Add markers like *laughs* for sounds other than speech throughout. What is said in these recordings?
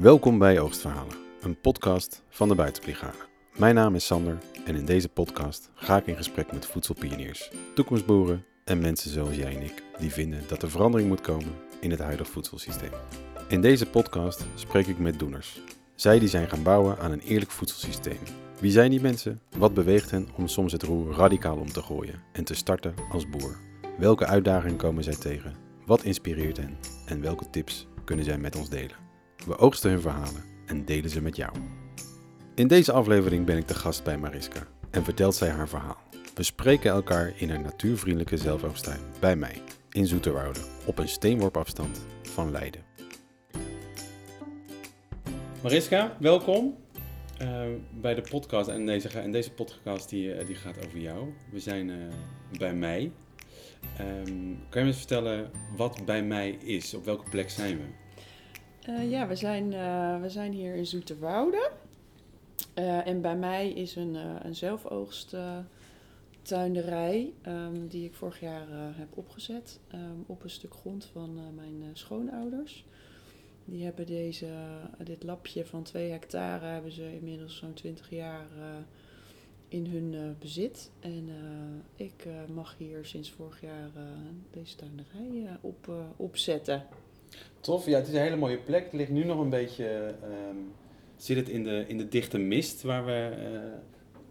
Welkom bij Oogstverhalen, een podcast van de Buitenbrigade. Mijn naam is Sander en in deze podcast ga ik in gesprek met voedselpioniers, toekomstboeren en mensen zoals jij en ik die vinden dat er verandering moet komen in het huidige voedselsysteem. In deze podcast spreek ik met doeners. Zij die zijn gaan bouwen aan een eerlijk voedselsysteem. Wie zijn die mensen? Wat beweegt hen om soms het roer radicaal om te gooien en te starten als boer? Welke uitdagingen komen zij tegen? Wat inspireert hen? En welke tips kunnen zij met ons delen? We oogsten hun verhalen en delen ze met jou. In deze aflevering ben ik de gast bij Mariska en vertelt zij haar verhaal. We spreken elkaar in een natuurvriendelijke zelfoogstuin bij mij in Zoeterwoude op een steenworp afstand van Leiden. Mariska, welkom uh, bij de podcast. En deze, en deze podcast die, uh, die gaat over jou. We zijn uh, bij mij. Um, kan je me eens vertellen wat bij mij is? Op welke plek zijn we? Ja, we zijn, we zijn hier in Zoeterwoude. en bij mij is een, een zelfoogst tuinderij um, die ik vorig jaar heb opgezet um, op een stuk grond van mijn schoonouders. Die hebben deze, dit lapje van 2 hectare hebben ze inmiddels zo'n 20 jaar uh, in hun uh, bezit. En uh, ik mag hier sinds vorig jaar deze tuinerij op, opzetten. Tof, ja, het is een hele mooie plek. Het ligt nu nog een beetje. Um, zit het in de, in de dichte mist waar we,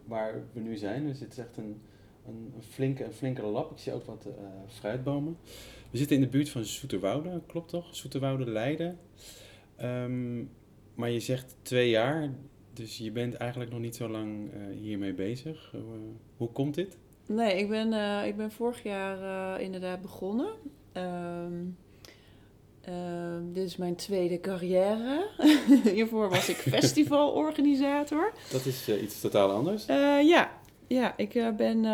waar we nu zijn. Dus het is echt een, een, een flinke, een flinke lap. Ik zie ook wat fruitbomen. We zitten in de buurt van Zoeterwoude, klopt toch? Zoeterwoude, Leiden. Um, maar je zegt twee jaar, dus je bent eigenlijk nog niet zo lang uh, hiermee bezig. Hoe komt dit? Nee, ik ben, ik ben vorig jaar inderdaad begonnen. Um, dit is mijn tweede carrière. *laughs* Hiervoor was ik *laughs* festivalorganisator. Dat is iets totaal anders? ja. ja, ik ben...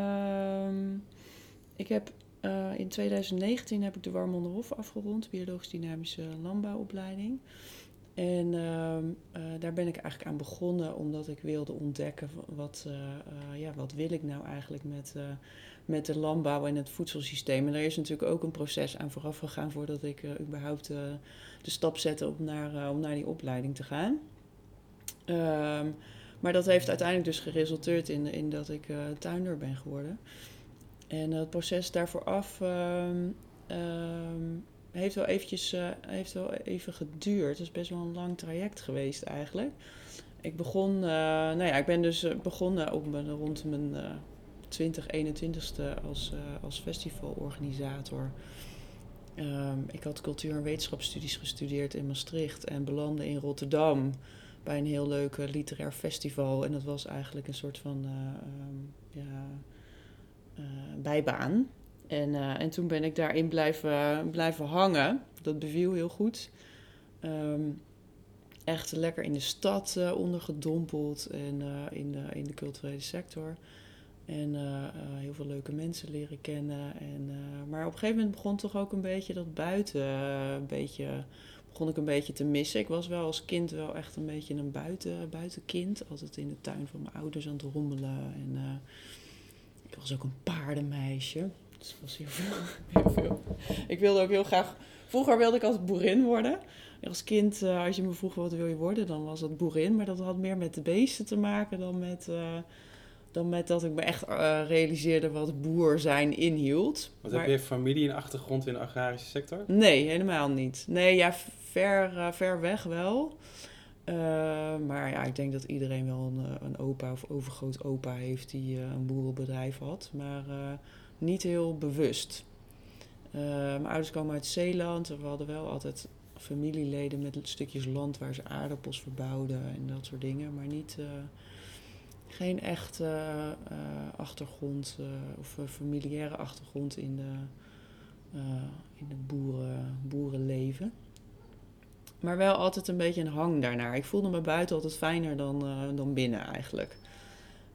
Um, ik heb in 2019 heb ik de Warmonderhof afgerond, biologisch dynamische landbouwopleiding. En uh, daar ben ik eigenlijk aan begonnen omdat ik wilde ontdekken wat, ja, wat wil ik nou eigenlijk met, met de landbouw en het voedselsysteem. En daar is natuurlijk ook een proces aan vooraf gegaan voordat ik überhaupt de stap zette om naar, om naar die opleiding te gaan. Um, maar dat heeft uiteindelijk dus geresulteerd in, in dat ik tuinder ben geworden. En het proces daarvoor af um, um, heeft, wel eventjes, heeft wel even geduurd. Het is best wel een lang traject geweest eigenlijk. Ik begon, nou ja, ik ben dus eh, begonnen op rond mijn uh, 20, 21ste als, als festivalorganisator. Um, ik had cultuur- en wetenschapsstudies gestudeerd in Maastricht en belandde in Rotterdam bij een heel leuk literair festival. En dat was eigenlijk een soort van ja, uh, bijbaan. En, en toen ben ik daarin blijven, blijven hangen. Dat beviel heel goed. Um, echt lekker in de stad ondergedompeld en in, de, in de culturele sector. En heel veel leuke mensen leren kennen. En, maar op een gegeven moment begon toch ook een beetje dat buiten, een beetje, begon ik een beetje te missen. Ik was wel als kind wel echt een beetje een buiten, buitenkind. Altijd in de tuin van mijn ouders aan het rommelen. En ik was ook een paardenmeisje. Dus was *laughs* heel veel. Ik wilde ook heel graag. Vroeger wilde ik altijd boerin worden. Als kind, als je me vroeg wat wil je worden, dan was dat boerin. Maar dat had meer met de beesten te maken dan met, dan met dat ik me echt uh, realiseerde wat boer zijn inhield. Wat maar, heb je familie en achtergrond in de agrarische sector? Nee, helemaal niet. Nee, ja, ver, ver weg wel. Uh, maar ja, ik denk dat iedereen wel een, eh, een opa of overgroot opa heeft die een boerenbedrijf had. Maar niet heel bewust. mijn ouders komen uit Zeeland. We hadden wel altijd familieleden met stukjes land waar ze aardappels verbouwden en dat soort dingen. Maar niet, geen echte achtergrond of familiaire achtergrond in, de, in het boeren, boerenleven. Maar wel altijd een beetje een hang daarnaar. Ik voelde me buiten altijd fijner dan, uh, dan binnen eigenlijk.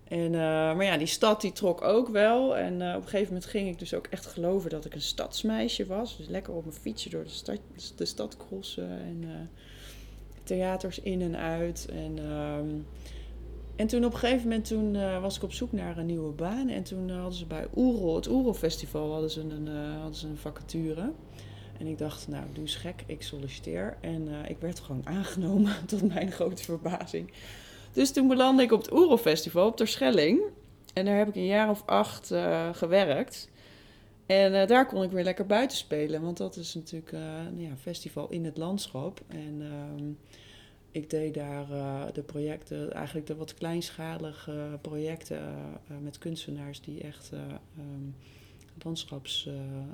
En, uh, maar ja, die stad die trok ook wel. En uh, op een gegeven moment ging ik dus ook echt geloven dat ik een stadsmeisje was. Dus lekker op mijn fietsje door de stad, de stad crossen. En theaters in en uit. En, um, en toen op een gegeven moment toen, was ik op zoek naar een nieuwe baan. En toen hadden ze bij Oerol, het Oerol Festival, hadden ze een, hadden ze een vacature. En ik dacht, nou, doe eens gek, ik solliciteer. En eh, ik werd gewoon *laughs* aangenomen, tot mijn grote verbazing. Dus toen belandde ik op het Oerol Festival op Terschelling. En daar heb ik een jaar of acht gewerkt. En daar kon ik weer lekker buiten spelen. Want dat is natuurlijk een ja, festival in het landschap. En ehm, ik deed daar de projecten, eigenlijk de wat kleinschalige projecten met kunstenaars die echt... Um, landschaps,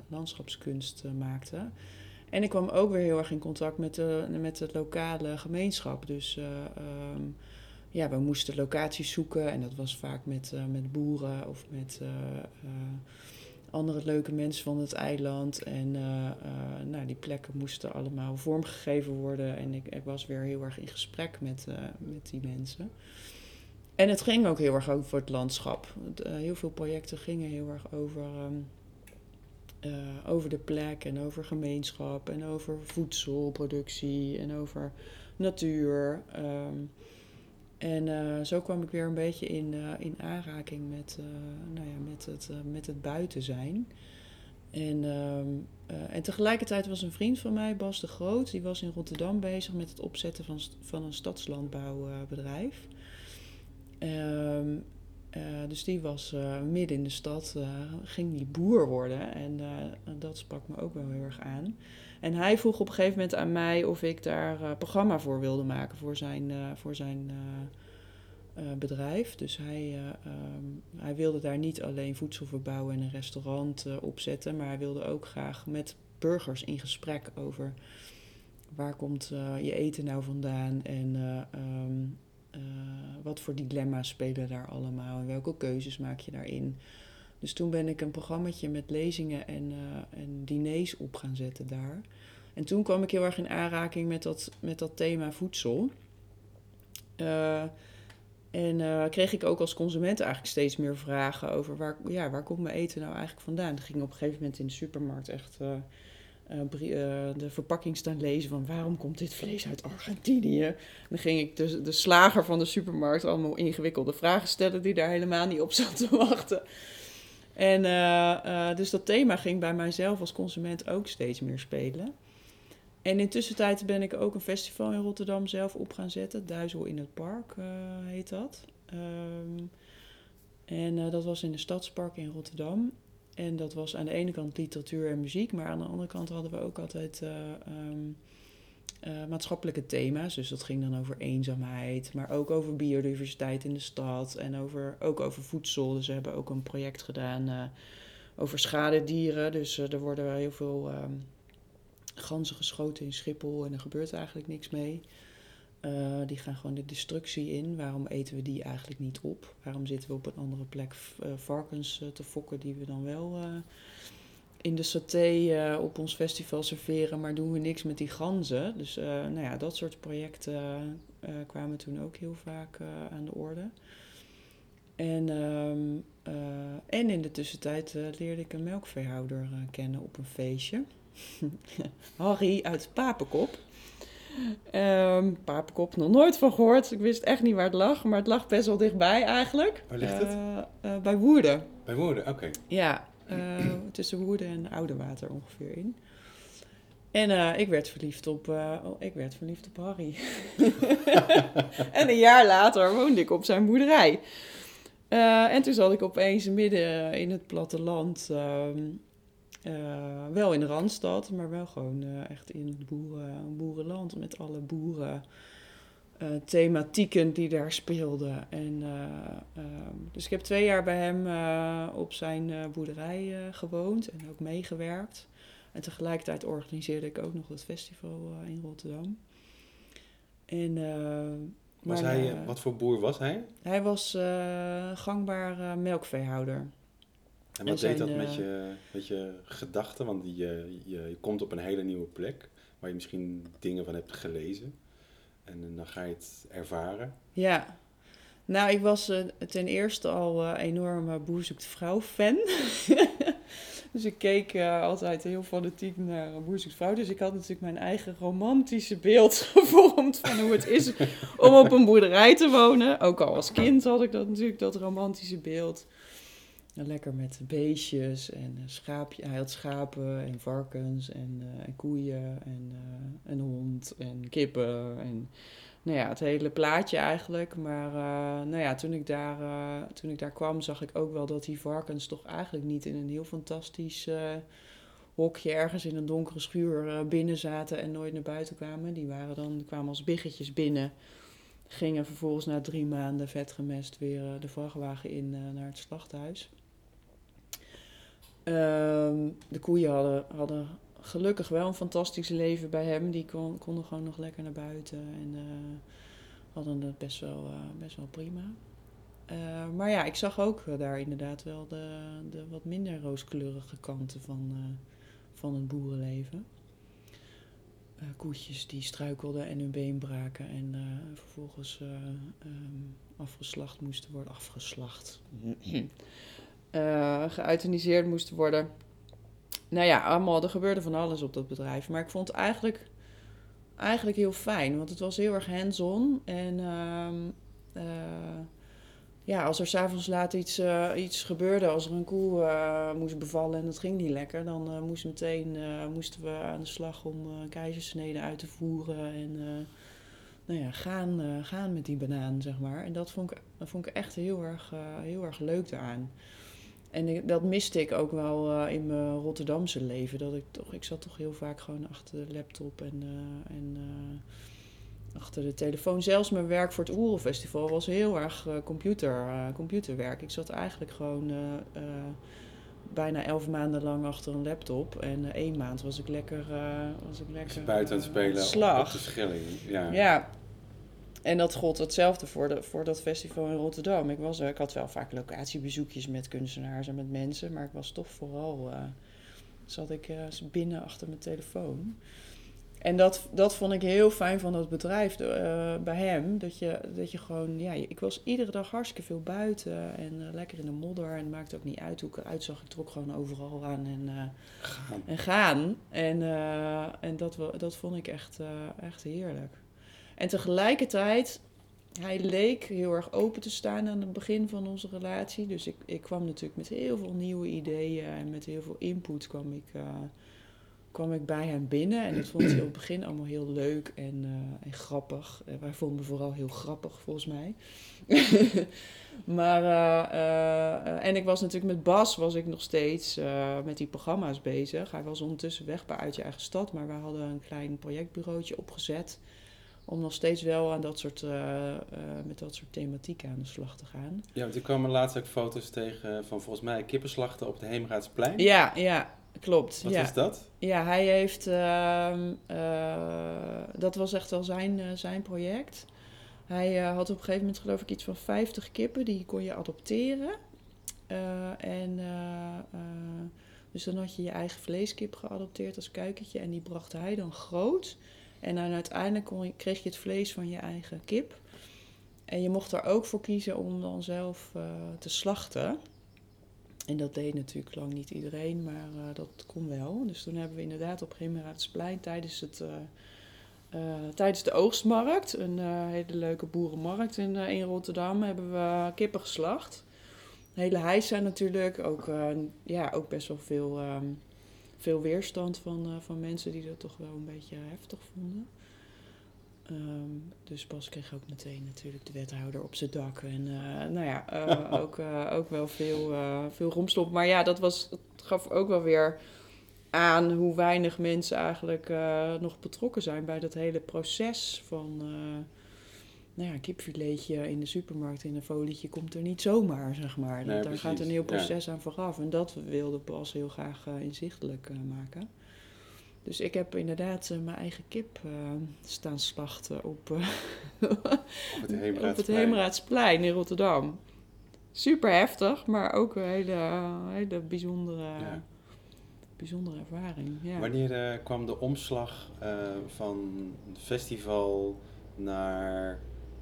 landschapskunst uh, maakte. En ik kwam ook weer heel erg in contact met de, met het lokale gemeenschap. Dus um, ja, we moesten locaties zoeken en dat was vaak met, met boeren of met andere leuke mensen van het eiland. En nou, die plekken moesten allemaal vormgegeven worden. En ik, ik was weer heel erg in gesprek met, met die mensen. En het ging ook heel erg over het landschap. heel veel projecten gingen heel erg over uh, over de plek en over gemeenschap en over voedselproductie en over natuur. Um, en uh, zo kwam ik weer een beetje in, uh, in aanraking met, nou ja, met, het, met het buiten zijn. En, um, en tegelijkertijd was een vriend van mij, Bas de Groot, die was in Rotterdam bezig met het opzetten van, van een stadslandbouwbedrijf. Uh, dus die was midden in de stad, ging die boer worden. En dat sprak me ook wel heel erg aan. En hij vroeg op een gegeven moment aan mij of ik daar programma voor wilde maken voor zijn, voor zijn bedrijf. Dus hij, um, hij wilde daar niet alleen voedsel verbouwen en een restaurant opzetten, maar hij wilde ook graag met burgers in gesprek over waar komt je eten nou vandaan en uh, wat voor dilemma's spelen daar allemaal en welke keuzes maak je daarin. Dus toen ben ik een programmaatje met lezingen en, uh, en diners op gaan zetten daar. En toen kwam ik heel erg in aanraking met dat, met dat thema voedsel. Uh, en kreeg ik ook als consument eigenlijk steeds meer vragen over waar, ja, waar komt mijn eten nou eigenlijk vandaan. Toen ging op een gegeven moment in de supermarkt echt de verpakking staan lezen van waarom komt dit vlees uit Argentinië. En dan ging ik de, de slager van de supermarkt allemaal ingewikkelde vragen stellen die daar helemaal niet op zat te wachten. En uh, dus dat thema ging bij mijzelf als consument ook steeds meer spelen. En intussen tijd ben ik ook een festival in Rotterdam zelf op gaan zetten. Duizel in het Park heet dat. Um, en dat was in de Stadspark in Rotterdam. En dat was aan de ene kant literatuur en muziek, maar aan de andere kant hadden we ook altijd um, uh, maatschappelijke thema's. Dus dat ging dan over eenzaamheid, maar ook over biodiversiteit in de stad en over, ook over voedsel. Dus we hebben ook een project gedaan uh, over schadedieren. Dus er worden heel veel um, ganzen geschoten in Schiphol en er gebeurt eigenlijk niks mee. Die gaan gewoon de destructie in. Waarom eten we die eigenlijk niet op? Waarom zitten we op een andere plek varkens te fokken die we dan wel in de saté op ons festival serveren, maar doen we niks met die ganzen? Dus nou ja, dat soort projecten kwamen toen ook heel vaak aan de orde. En, um, en in de tussentijd leerde ik een melkveehouder kennen op een feestje. *laughs* Harry uit Papenkop. Um, Papenkop, nog nooit van gehoord. Ik wist echt niet waar het lag, maar het lag best wel dichtbij eigenlijk. Waar ligt het? Bij Woerden. Bij Woerden, oké. Okay. Ja, uh, tussen Woerden en Oudewater ongeveer in. En ik werd verliefd op, oh, ik werd verliefd op Harry. *laughs* en een jaar later woonde ik op zijn boerderij. en toen zat ik opeens midden in het platteland. Ehm, wel in de Randstad, maar wel gewoon echt in het boeren, boerenland met alle boeren. Uh, thematieken die daar speelden. En, ehm, dus ik heb twee jaar bij hem op zijn boerderij gewoond en ook meegewerkt. En tegelijkertijd organiseerde ik ook nog het festival in Rotterdam. En, was maar, hij, wat voor boer was hij? Hij was gangbaar melkveehouder. En wat deed dat met je, met je gedachten? Want je, je, je, komt op een hele nieuwe plek waar je misschien dingen van hebt gelezen. En dan ga je het ervaren. Ja. Nou, ik was uh, ten eerste al uh, enorm uh, Boer zoekt vrouw fan. *laughs* dus ik keek altijd heel fanatiek naar Boer zoekt vrouw. Dus ik had natuurlijk mijn eigen romantische beeld *laughs* gevormd van hoe het is om op een boerderij te wonen. Ook al als kind had ik dat natuurlijk, dat romantische beeld. Lekker met beestjes en uh, schaapje. Hij had schapen en varkens en, uh, en koeien en uh, een hond en kippen. En nou ja, het hele plaatje eigenlijk. Maar nou ja, toen ik, daar, toen ik daar kwam zag ik ook wel dat die varkens toch eigenlijk niet in een heel fantastisch hokje ergens in een donkere schuur binnen zaten en nooit naar buiten kwamen. Die waren dan, kwamen als biggetjes binnen gingen vervolgens na drie maanden vetgemest weer de vrachtwagen in naar het slachthuis. Um, de koeien hadden, hadden gelukkig wel een fantastisch leven bij hem. Die kon, konden gewoon nog lekker naar buiten en uh, hadden het best wel, uh, best wel prima. Uh, maar ja, ik zag ook daar inderdaad wel de, de wat minder rooskleurige kanten van, van het boerenleven. koetjes die struikelden en hun been braken en vervolgens um, afgeslacht moesten worden. Afgeslacht. *clears throat* *clears throat* uh, geëuthaniseerd moesten worden. Nou ja, allemaal, er gebeurde van alles op dat bedrijf. Maar ik vond het eigenlijk, eigenlijk heel fijn, want het was heel erg hands-on. En uh, uh, ja, als er s'avonds laat iets, uh, iets gebeurde, als er een koe moest bevallen en dat ging niet lekker, dan moest meteen, moesten we aan de slag om keizersneden uit te voeren. En nou ja, gaan, gaan met die banaan, zeg maar. En dat vond ik, dat vond ik echt heel erg, heel erg leuk daaraan. En dat miste ik ook wel uh, in mijn Rotterdamse leven. Dat ik toch, ik zat toch heel vaak gewoon achter de laptop en, uh, en uh, achter de telefoon. Zelfs mijn werk voor het Oerenfestival was heel erg computer, computerwerk. Ik zat eigenlijk gewoon bijna elf maanden lang achter een laptop. En één maand was ik lekker, was ik lekker buiten aan het spelen slag. op de Schelling. Ja. ja, en dat gold hetzelfde voor, de, voor dat festival in Rotterdam. Ik, was, ik had wel vaak locatiebezoekjes met kunstenaars en met mensen, maar ik was toch vooral. Uh, zat ik uh, binnen achter mijn telefoon. En dat, dat vond ik heel fijn van dat bedrijf uh, bij hem. Dat je, dat je gewoon, ja, ik was iedere dag hartstikke veel buiten en lekker in de modder. En het maakte ook niet uit hoe ik eruit zag. Ik trok gewoon overal aan en gaan. En, gaan. en, en dat, dat vond ik echt, echt heerlijk. En tegelijkertijd, hij leek heel erg open te staan aan het begin van onze relatie. Dus ik, ik kwam natuurlijk met heel veel nieuwe ideeën en met heel veel input kwam ik, uh, kwam ik bij hem binnen. En dat vond hij op het begin allemaal heel leuk en, uh, en grappig. Uh, wij vonden me vooral heel grappig, volgens mij. *laughs* maar, en ik was natuurlijk met Bas, was ik nog steeds met die programma's bezig. Hij was ondertussen weg bij Uit Je Eigen Stad, maar wij hadden een klein projectbureautje opgezet om nog steeds wel aan dat soort, uh, uh, met dat soort thematiek aan de slag te gaan. Ja, want er kwamen laatst ook foto's tegen van volgens mij kippenslachten op de Heemraadsplein. Ja, ja, klopt. Wat ja. is dat? Ja, hij heeft, uh, dat was echt wel zijn, zijn project. Hij had op een gegeven moment geloof ik iets van 50 kippen, die kon je adopteren. en dus dan had je je eigen vleeskip geadopteerd als kuikentje en die bracht hij dan groot. En dan uiteindelijk kon kreeg je het vlees van je eigen kip. En je mocht er ook voor kiezen om dan zelf uh, te slachten. En dat deed natuurlijk lang niet iedereen, maar uh, dat kon wel. Dus toen hebben we inderdaad op Gimmerraadsplein tijdens, uh, tijdens de oogstmarkt, een hele leuke boerenmarkt in, in Rotterdam, hebben we kippen geslacht. Hele heisa natuurlijk, ook, ja, ook best wel veel um, veel weerstand van, uh, van mensen die dat toch wel een beetje heftig vonden. Um, dus Bas kreeg ook meteen natuurlijk de wethouder op zijn dak. En uh, nou ja, uh, *laughs* ook, ook wel veel, veel romslomp. Maar ja, dat, was, dat gaf ook wel weer aan hoe weinig mensen eigenlijk nog betrokken zijn bij dat hele proces van nou ja, een kipfiletje in de supermarkt in een folietje komt er niet zomaar, zeg maar. Nee, daar gaat een heel proces aan vooraf. En dat wilde Bas heel graag uh, inzichtelijk uh, maken. Dus ik heb inderdaad uh, mijn eigen kip staan slachten op, *laughs* op het, Heemraadsplein. op het Heemraadsplein in Rotterdam. Super heftig, maar ook een hele, hele bijzondere, ja. bijzondere ervaring. Ja. Wanneer kwam de omslag van het festival naar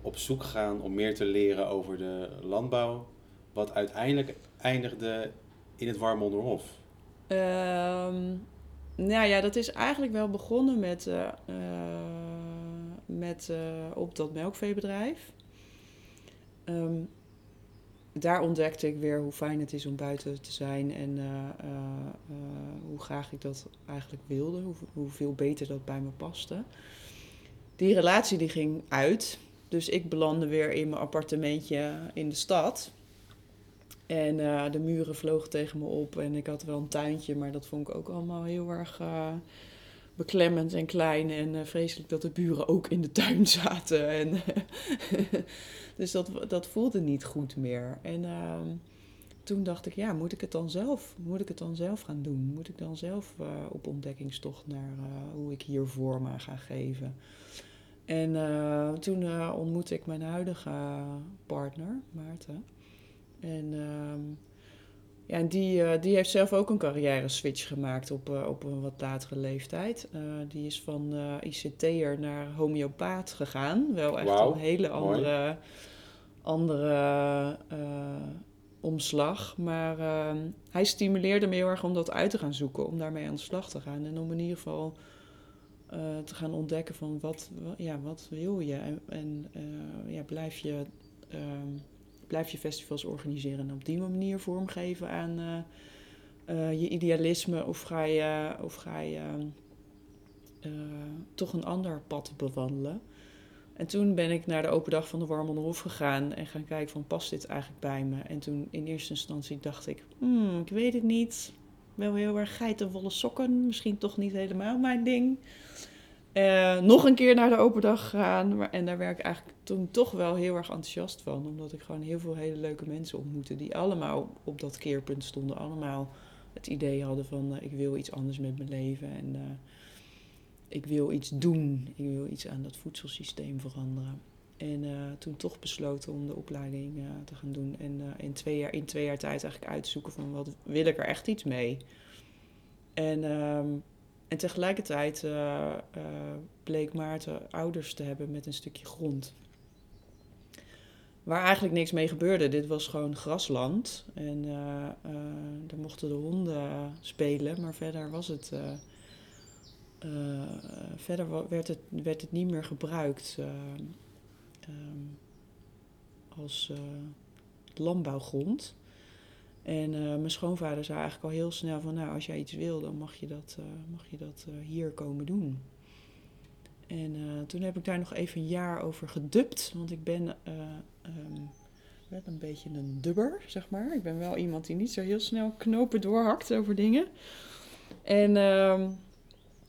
op zoek gaan om meer te leren over de landbouw, wat uiteindelijk eindigde in het Warmonderhof? Um, nou ja, dat is eigenlijk wel begonnen met, uh, met uh, op dat melkveebedrijf. Um, daar ontdekte ik weer hoe fijn het is om buiten te zijn en hoe graag ik dat eigenlijk wilde, hoe, hoeveel beter dat bij me paste. Die relatie die ging uit, dus ik belandde weer in mijn appartementje in de stad. En de muren vlogen tegen me op en ik had wel een tuintje, maar dat vond ik ook allemaal heel erg beklemmend en klein en uh, vreselijk dat de buren ook in de tuin *laughs* zaten. En *laughs* dus dat, dat voelde niet goed meer. En uh, toen dacht ik, ja, moet ik het dan zelf, moet ik het dan zelf gaan doen? Moet ik dan zelf op ontdekkingstocht naar hoe ik hier vorm aan ga geven? En toen ontmoette ik mijn huidige partner, Maarten. En ehm, ja, en die, uh, die heeft zelf ook een carrière switch gemaakt op, uh, op een wat latere leeftijd. Uh, die is van ICT'er naar homeopaat gegaan. Wel echt wow, een hele andere, andere omslag. Maar ehm, hij stimuleerde me heel erg om dat uit te gaan zoeken. Om daarmee aan de slag te gaan. En om in ieder geval te gaan ontdekken van wat, ja, wat wil je. En, en ja, blijf je... Ehm, blijf je festivals organiseren en op die manier vormgeven aan uh, je idealisme? Of ga je, of ga je toch een ander pad bewandelen? En toen ben ik naar de open dag van de Warmonderhof gegaan en gaan kijken van past dit eigenlijk bij me? En toen in eerste instantie dacht ik, hmm, ik weet het niet. Wel heel erg geitenwolle sokken, misschien toch niet helemaal mijn ding. Uh, nog een keer naar de open dag gegaan. En daar werd ik eigenlijk toen toch wel heel erg enthousiast van. Omdat ik gewoon heel veel hele leuke mensen ontmoette. Die allemaal op dat keerpunt stonden. Allemaal het idee hadden van uh, ik wil iets anders met mijn leven. En uh, ik wil iets doen. Ik wil iets aan dat voedselsysteem veranderen. En toen toch besloten om de opleiding te gaan doen. En in, twee jaar, in twee jaar tijd eigenlijk uit te zoeken van wat wil ik er echt iets mee. En ehm, en tegelijkertijd uh, uh, bleek Maarten ouders te hebben met een stukje grond. Waar eigenlijk niks mee gebeurde. Dit was gewoon grasland. En uh, daar mochten de honden spelen. Maar verder was het. verder werd het, werd het niet meer gebruikt um, als landbouwgrond. En uh, mijn schoonvader zei eigenlijk al heel snel van, nou, als jij iets wil, dan mag je dat, uh, mag je dat uh, hier komen doen. En toen heb ik daar nog even een jaar over gedubt, want ik ben um, een beetje een dubber, zeg maar. Ik ben wel iemand die niet zo heel snel knopen doorhakt over dingen. En, um,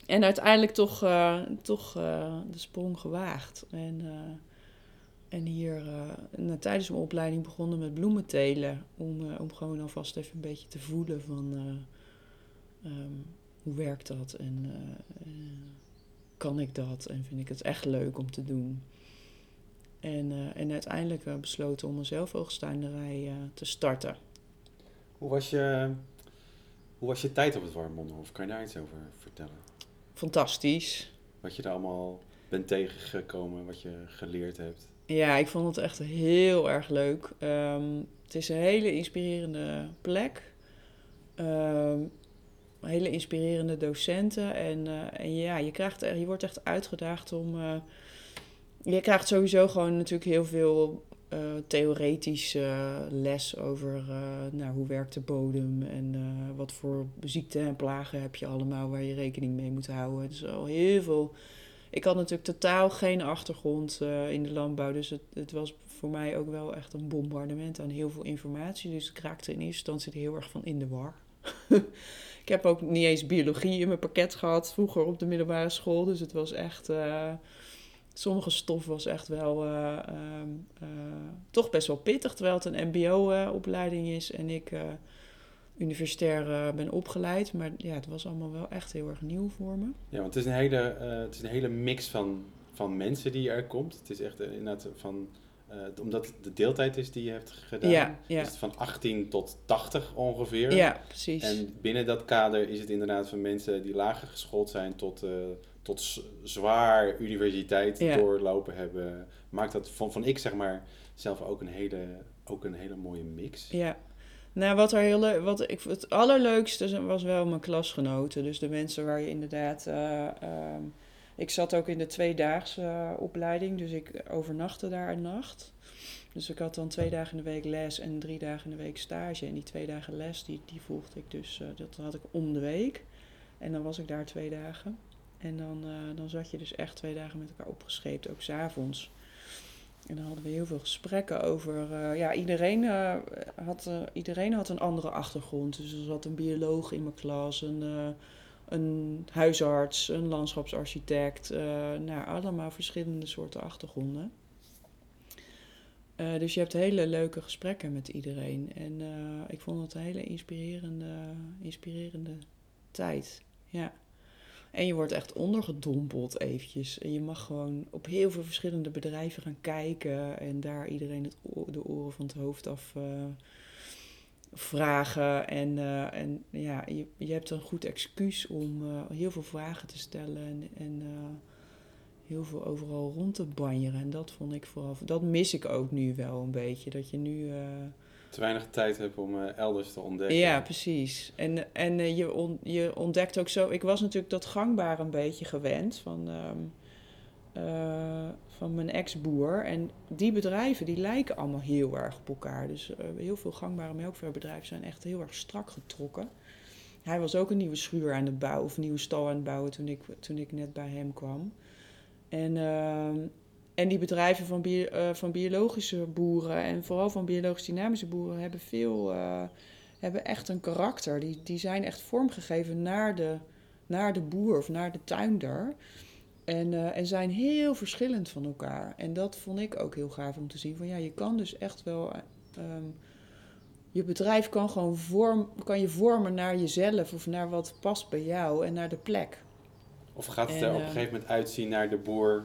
en uiteindelijk toch, toch de sprong gewaagd. En en hier uh, tijdens mijn opleiding begonnen met bloemen telen. Om, uh, om gewoon alvast even een beetje te voelen van uh, um, hoe werkt dat en kan ik dat en vind ik het echt leuk om te doen. En, en uiteindelijk besloten om een zelfoogstuinderij te starten. Hoe was, je, hoe was je tijd op het Warmondenhof? Kan je daar iets over vertellen? Fantastisch. Wat je daar allemaal bent tegengekomen, wat je geleerd hebt? Ja, ik vond het echt heel erg leuk. Um, het is een hele inspirerende plek. Um, hele inspirerende docenten. En, uh, en ja, je, krijgt, je wordt echt uitgedaagd om. Uh, je krijgt sowieso gewoon natuurlijk heel veel uh, theoretische les over nou, hoe werkt de bodem en wat voor ziekten en plagen heb je allemaal waar je rekening mee moet houden. Het is al heel veel ik had natuurlijk totaal geen achtergrond uh, in de landbouw. Dus het, het, was voor mij ook wel echt een bombardement aan heel veel informatie. Dus ik raakte in eerste instantie heel erg van in de war. *laughs* ik heb ook niet eens biologie in mijn pakket gehad vroeger op de middelbare school. Dus het was echt. Uh, sommige stof was echt wel uh, toch best wel pittig. Terwijl het een MBO-opleiding is en ik universitair uh, ben opgeleid. Maar ja, het was allemaal wel echt heel erg nieuw voor me. Ja, want het is een hele, uh, het is een hele mix van, van mensen die er komt. Het is echt uh, inderdaad van... omdat het de deeltijd is die je hebt gedaan, ja, ja. is het van 18 tot 80 ongeveer. Ja, precies. En binnen dat kader is het inderdaad van mensen die lager geschoold zijn tot, tot zwaar universiteit doorlopen hebben. Maakt dat, van, van ik zeg maar, zelf ook een hele, ook een hele mooie mix. Ja, nou, wat er heel wat ik het allerleukste was wel mijn klasgenoten. Dus de mensen waar je inderdaad. Uh, ik zat ook in de tweedaagse uh, opleiding, dus ik overnachtte daar een nacht. Dus ik had dan twee dagen in de week les en drie dagen in de week stage. En die twee dagen les, die, die volgde ik dus, uh, dat had ik om de week. En dan was ik daar twee dagen. En dan, dan zat je dus echt twee dagen met elkaar opgescheept, ook s'avonds. En dan hadden we heel veel gesprekken over. Uh, ja, iedereen, uh, had, uh, iedereen had een andere achtergrond. Dus er zat een bioloog in mijn klas, een, een huisarts, een landschapsarchitect. nou, allemaal verschillende soorten achtergronden. dus je hebt hele leuke gesprekken met iedereen. En ik vond het een hele inspirerende, inspirerende tijd. Ja. En je wordt echt ondergedompeld eventjes. En je mag gewoon op heel veel verschillende bedrijven gaan kijken. En daar iedereen het de oren van het hoofd af uh, vragen. En, uh, en ja, je, je hebt een goed excuus om uh, heel veel vragen te stellen. En, en heel veel overal rond te banjeren. En dat vond ik vooral... Dat mis ik ook nu wel een beetje. Dat je nu te weinig tijd hebt om uh, elders te ontdekken. Ja, precies. En, en uh, je, on, je ontdekt ook zo... Ik was natuurlijk dat gangbaar een beetje gewend van, um, uh, van mijn ex-boer. En die bedrijven die lijken allemaal heel erg op elkaar. Dus heel veel gangbare melkveebedrijven zijn echt heel erg strak getrokken. Hij was ook een nieuwe schuur aan het bouwen, of een nieuwe stal aan het bouwen toen ik, toen ik net bij hem kwam. En ehm, en die bedrijven van, bio, uh, van biologische boeren en vooral van biologisch dynamische boeren hebben veel, uh, hebben echt een karakter. Die, die zijn echt vormgegeven naar de, naar de boer of naar de tuinder. En, uh, en zijn heel verschillend van elkaar. En dat vond ik ook heel gaaf om te zien. Van ja, je kan dus echt wel. Um, je bedrijf kan gewoon vorm, kan je vormen naar jezelf of naar wat past bij jou en naar de plek. Of gaat het er op een gegeven moment uitzien naar de boer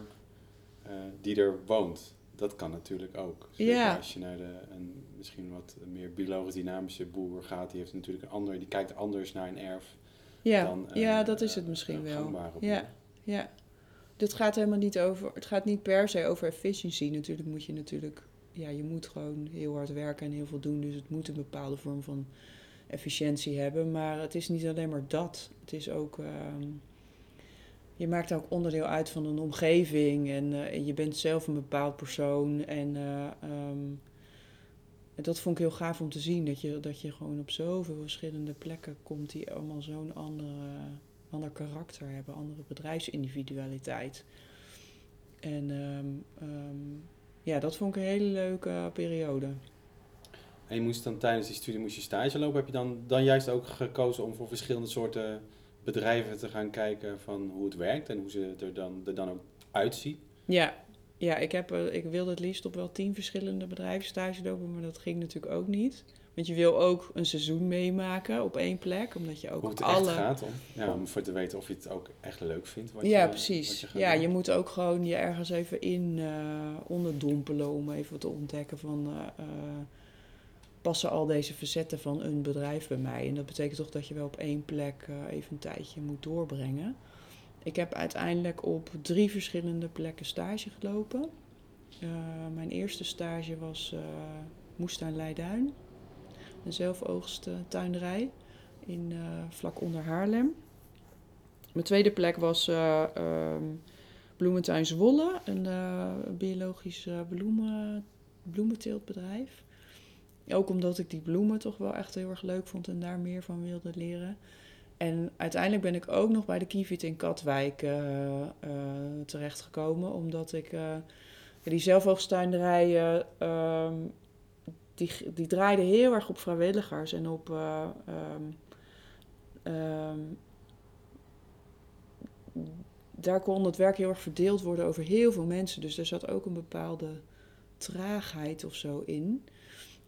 uh, die er woont. Dat kan natuurlijk ook. Zeker ja. Als je naar de, een misschien wat meer biologisch dynamische boer gaat, die heeft natuurlijk een ander, die kijkt anders naar een erf. Ja, dan, ja dat is het misschien wel. Ja, ja. Dit gaat helemaal niet over, het gaat niet per se over efficiëntie. Natuurlijk moet je natuurlijk, ja, je moet gewoon heel hard werken en heel veel doen. Dus het moet een bepaalde vorm van efficiëntie hebben. Maar het is niet alleen maar dat. Het is ook. Uh, je maakt ook onderdeel uit van een omgeving en uh, je bent zelf een bepaald persoon. En uh, um, dat vond ik heel gaaf om te zien, dat je, dat je gewoon op zoveel verschillende plekken komt die allemaal zo'n andere, ander karakter hebben, andere bedrijfsindividualiteit. En um, um, ja, dat vond ik een hele leuke periode. En je moest dan tijdens die studie moest je stage lopen. Heb je dan, dan juist ook gekozen om voor verschillende soorten bedrijven te gaan kijken van hoe het werkt en hoe ze er dan, er dan ook uitziet? Ja, ja ik, heb, ik wilde het liefst op wel tien verschillende bedrijven stage lopen, maar dat ging natuurlijk ook niet. Want je wil ook een seizoen meemaken op één plek, omdat je ook Hoe het alle... echt gaat om. Ja, om voor te weten of je het ook echt leuk vindt. Wat ja, je, precies. Wat je ja, doen. je moet ook gewoon je ergens even in uh, onderdompelen om even te ontdekken van... Uh, passen al deze facetten van een bedrijf bij mij. En dat betekent toch dat je wel op één plek uh, even een tijdje moet doorbrengen. Ik heb uiteindelijk op drie verschillende plekken stage gelopen. Uh, mijn eerste stage was uh, Moestuin Leiduin. Een zelfoogst tuinderij in, vlak onder Haarlem. Mijn tweede plek was um, Bloementuin Zwolle. Een biologisch bloemen, bloementeeltbedrijf. Ook omdat ik die bloemen toch wel echt heel erg leuk vond en daar meer van wilde leren. En uiteindelijk ben ik ook nog bij de Kievit in Katwijk uh, uh, terechtgekomen. Omdat ik uh, die zelfoogstuinderijen, die, die draaiden heel erg op vrijwilligers en op... Um, um, daar kon het werk heel erg verdeeld worden over heel veel mensen. Dus er zat ook een bepaalde traagheid of zo in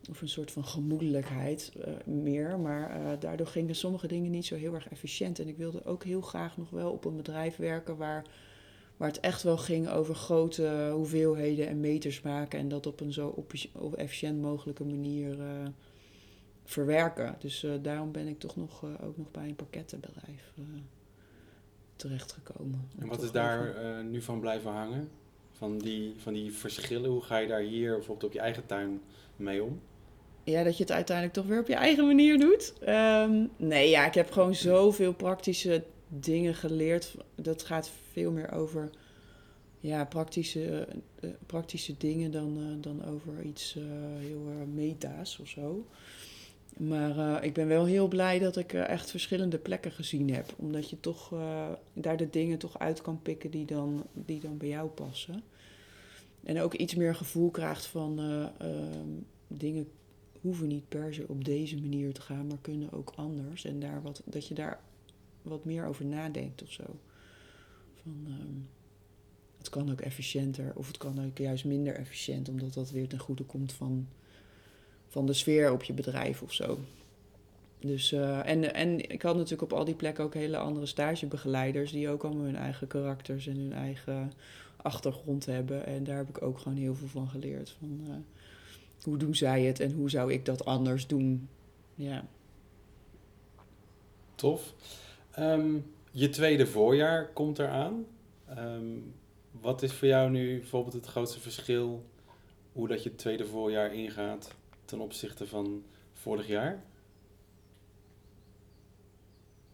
of een soort van gemoedelijkheid uh, meer. Maar uh, daardoor gingen sommige dingen niet zo heel erg efficiënt. En ik wilde ook heel graag nog wel op een bedrijf werken waar, waar het echt wel ging over grote hoeveelheden en meters maken. En dat op een zo op, op efficiënt mogelijke manier uh, verwerken. Dus daarom ben ik toch nog, ook nog bij een pakkettenbedrijf terechtgekomen. En wat is daar nu van blijven hangen? Van die, van die verschillen? Hoe ga je daar hier bijvoorbeeld op je eigen tuin mee om? Ja, dat je het uiteindelijk toch weer op je eigen manier doet. Um, nee, ja, ik heb gewoon zoveel praktische dingen geleerd. Dat gaat veel meer over ja, praktische, eh, praktische dingen dan, eh, dan over iets eh, heel meta's of zo. Maar ik ben wel heel blij dat ik echt verschillende plekken gezien heb. Omdat je toch daar de dingen toch uit kan pikken die dan, die dan bij jou passen. En ook iets meer gevoel krijgt van ehm, dingen hoeven niet per se op deze manier te gaan, maar kunnen ook anders. En daar wat, dat je daar wat meer over nadenkt of zo. Van, ehm, het kan ook efficiënter of het kan ook juist minder efficiënt, omdat dat weer ten goede komt van, van de sfeer op je bedrijf of zo. Dus, uh, en, en ik had natuurlijk op al die plekken ook hele andere stagebegeleiders die ook allemaal hun eigen karakters en hun eigen achtergrond hebben. En daar heb ik ook gewoon heel veel van geleerd. Van, uh, hoe doen zij het en hoe zou ik dat anders doen? Ja. Tof. Um, je tweede voorjaar komt eraan. Um, wat is voor jou nu bijvoorbeeld het grootste verschil hoe dat je het tweede voorjaar ingaat ten opzichte van vorig jaar?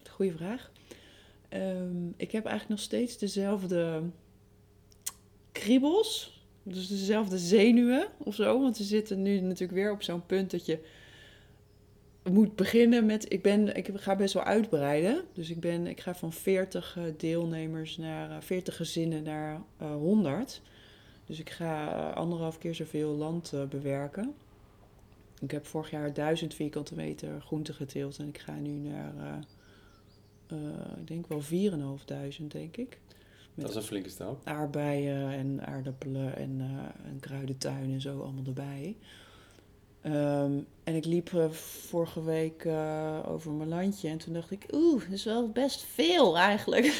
Goeie vraag. Um, ik heb eigenlijk nog steeds dezelfde kriebels. Dus dezelfde zenuwen of zo. Want we zitten nu natuurlijk weer op zo'n punt dat je moet beginnen met. Ik, ben, ik ga best wel uitbreiden. Dus ik, ben, ik ga van 40 eh, deelnemers naar 40 eh, gezinnen naar 100. Eh, dus ik ga anderhalf keer zoveel land bewerken. Ik heb vorig jaar 1000 vierkante meter groente geteeld en ik ga nu naar, ik denk wel 4.500, denk ik. Met dat is een flinke stap. Aardbeien en aardappelen en een kruidentuin en zo allemaal erbij. Ehm, en ik liep uh, vorige week uh, over mijn landje en toen dacht ik, oeh, dat is wel best veel eigenlijk. *laughs*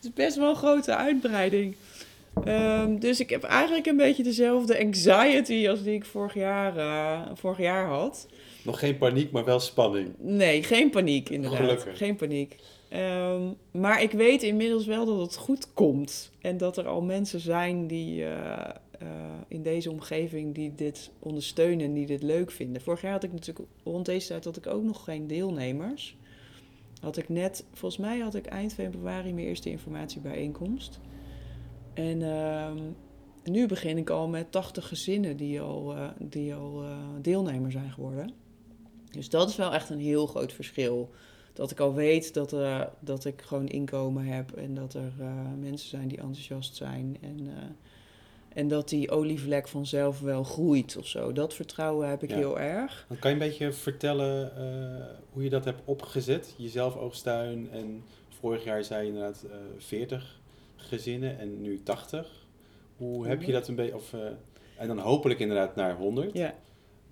Het is best wel een grote uitbreiding. Um, dus ik heb eigenlijk een beetje dezelfde anxiety als die ik vorig jaar, uh, vorig jaar had. Nog geen paniek, maar wel spanning. Nee, geen paniek inderdaad. Gelukkig. Geen paniek. Um, maar ik weet inmiddels wel dat het goed komt. En dat er al mensen zijn die uh, in deze omgeving die dit ondersteunen en die dit leuk vinden. Vorig jaar had ik natuurlijk rond deze tijd had ik ook nog geen deelnemers. Had ik net, volgens mij had ik eind februari mijn eerste informatiebijeenkomst. En uh, nu begin ik al met 80 gezinnen die al, uh, die al deelnemer zijn geworden. Dus dat is wel echt een heel groot verschil. Dat ik al weet dat, dat ik gewoon inkomen heb en dat er mensen zijn die enthousiast zijn. En en dat die olievlek vanzelf wel groeit of zo. Dat vertrouwen heb ik heel erg. Dan kan je een beetje vertellen uh, hoe je dat hebt opgezet? Jezelf oogstuin en vorig jaar zei je inderdaad uh, eh, 40 gezinnen en nu 80. Hoe heb je dat een beetje... Of, uh, en dan hopelijk inderdaad naar 100. Ja.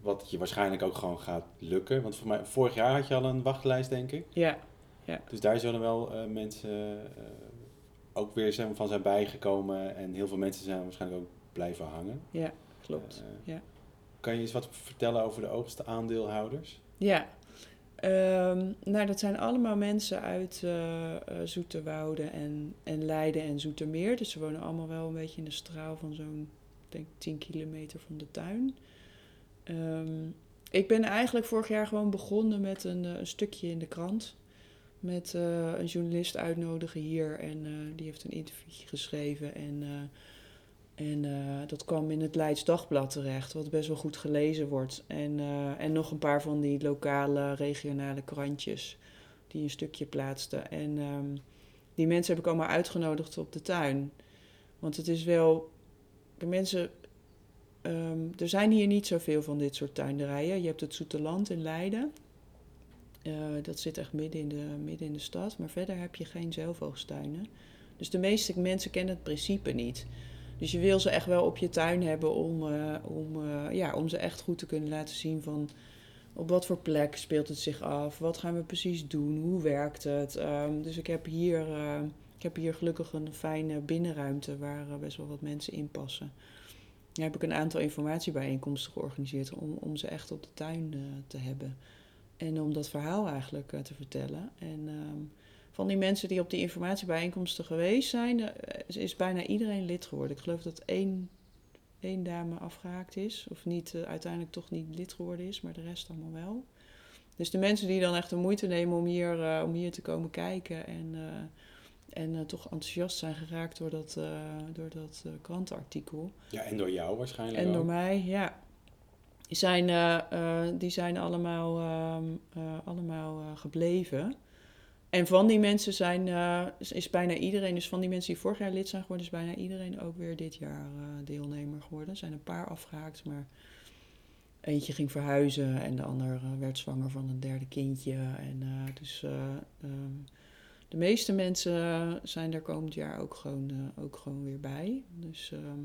Wat je waarschijnlijk ook gewoon gaat lukken. Want voor mij, vorig jaar had je al een wachtlijst, denk ik. Ja. ja. Dus daar zullen wel mensen ook weer zijn, van zijn bijgekomen. En heel veel mensen zijn waarschijnlijk ook blijven hangen. Ja, klopt. Uh, ja. Kan je eens wat vertellen over de oogste aandeelhouders? Ja, um, nou dat zijn allemaal mensen uit Zoeterwoude en, en Leiden en Zoetermeer. Dus ze wonen allemaal wel een beetje in de straal van zo'n, denk 10 kilometer van de tuin. Um, ik ben eigenlijk vorig jaar gewoon begonnen met een, een stukje in de krant met uh, een journalist uitnodigen hier. En uh, die heeft een interview geschreven. En, en dat kwam in het Leids Dagblad terecht, wat best wel goed gelezen wordt. En, en nog een paar van die lokale, regionale krantjes die een stukje plaatsten. En um, die mensen heb ik allemaal uitgenodigd op de tuin. Want het is wel. De mensen. Um, er zijn hier niet zoveel van dit soort tuinderijen. Je hebt het Zoete Land in Leiden. Uh, dat zit echt midden in, de, midden in de stad. Maar verder heb je geen zelfoogstuinen. Dus de meeste mensen kennen het principe niet. Dus je wil ze echt wel op je tuin hebben om, uh, om, uh, ja, om ze echt goed te kunnen laten zien van op wat voor plek speelt het zich af, wat gaan we precies doen, hoe werkt het. Um, dus ik heb, hier, ik heb hier gelukkig een fijne binnenruimte waar best wel wat mensen in passen. Daar heb ik een aantal informatiebijeenkomsten georganiseerd om, om ze echt op de tuin te hebben. En om dat verhaal eigenlijk uh, te vertellen. En um, van die mensen die op die informatiebijeenkomsten geweest zijn, uh, is bijna iedereen lid geworden. Ik geloof dat één, één dame afgehaakt is. Of niet, uiteindelijk toch niet lid geworden is, maar de rest allemaal wel. Dus de mensen die dan echt de moeite nemen om hier, om hier te komen kijken en, En eh, toch enthousiast zijn geraakt door dat, eh, door dat eh, krantenartikel. Ja, en door jou waarschijnlijk En ook. door mij, ja. Die zijn, die zijn allemaal, ehm, eh, allemaal gebleven. En van die mensen zijn, is, bijna iedereen, dus van die mensen die vorig jaar lid zijn geworden, is bijna iedereen ook weer dit jaar deelnemer geworden. Er zijn een paar afgehaakt, maar eentje ging verhuizen en de ander werd zwanger van een derde kindje. En dus eh, ehm, de meeste mensen eh, zijn er komend jaar ook gewoon, eh, ook gewoon weer bij. Dus, ehm,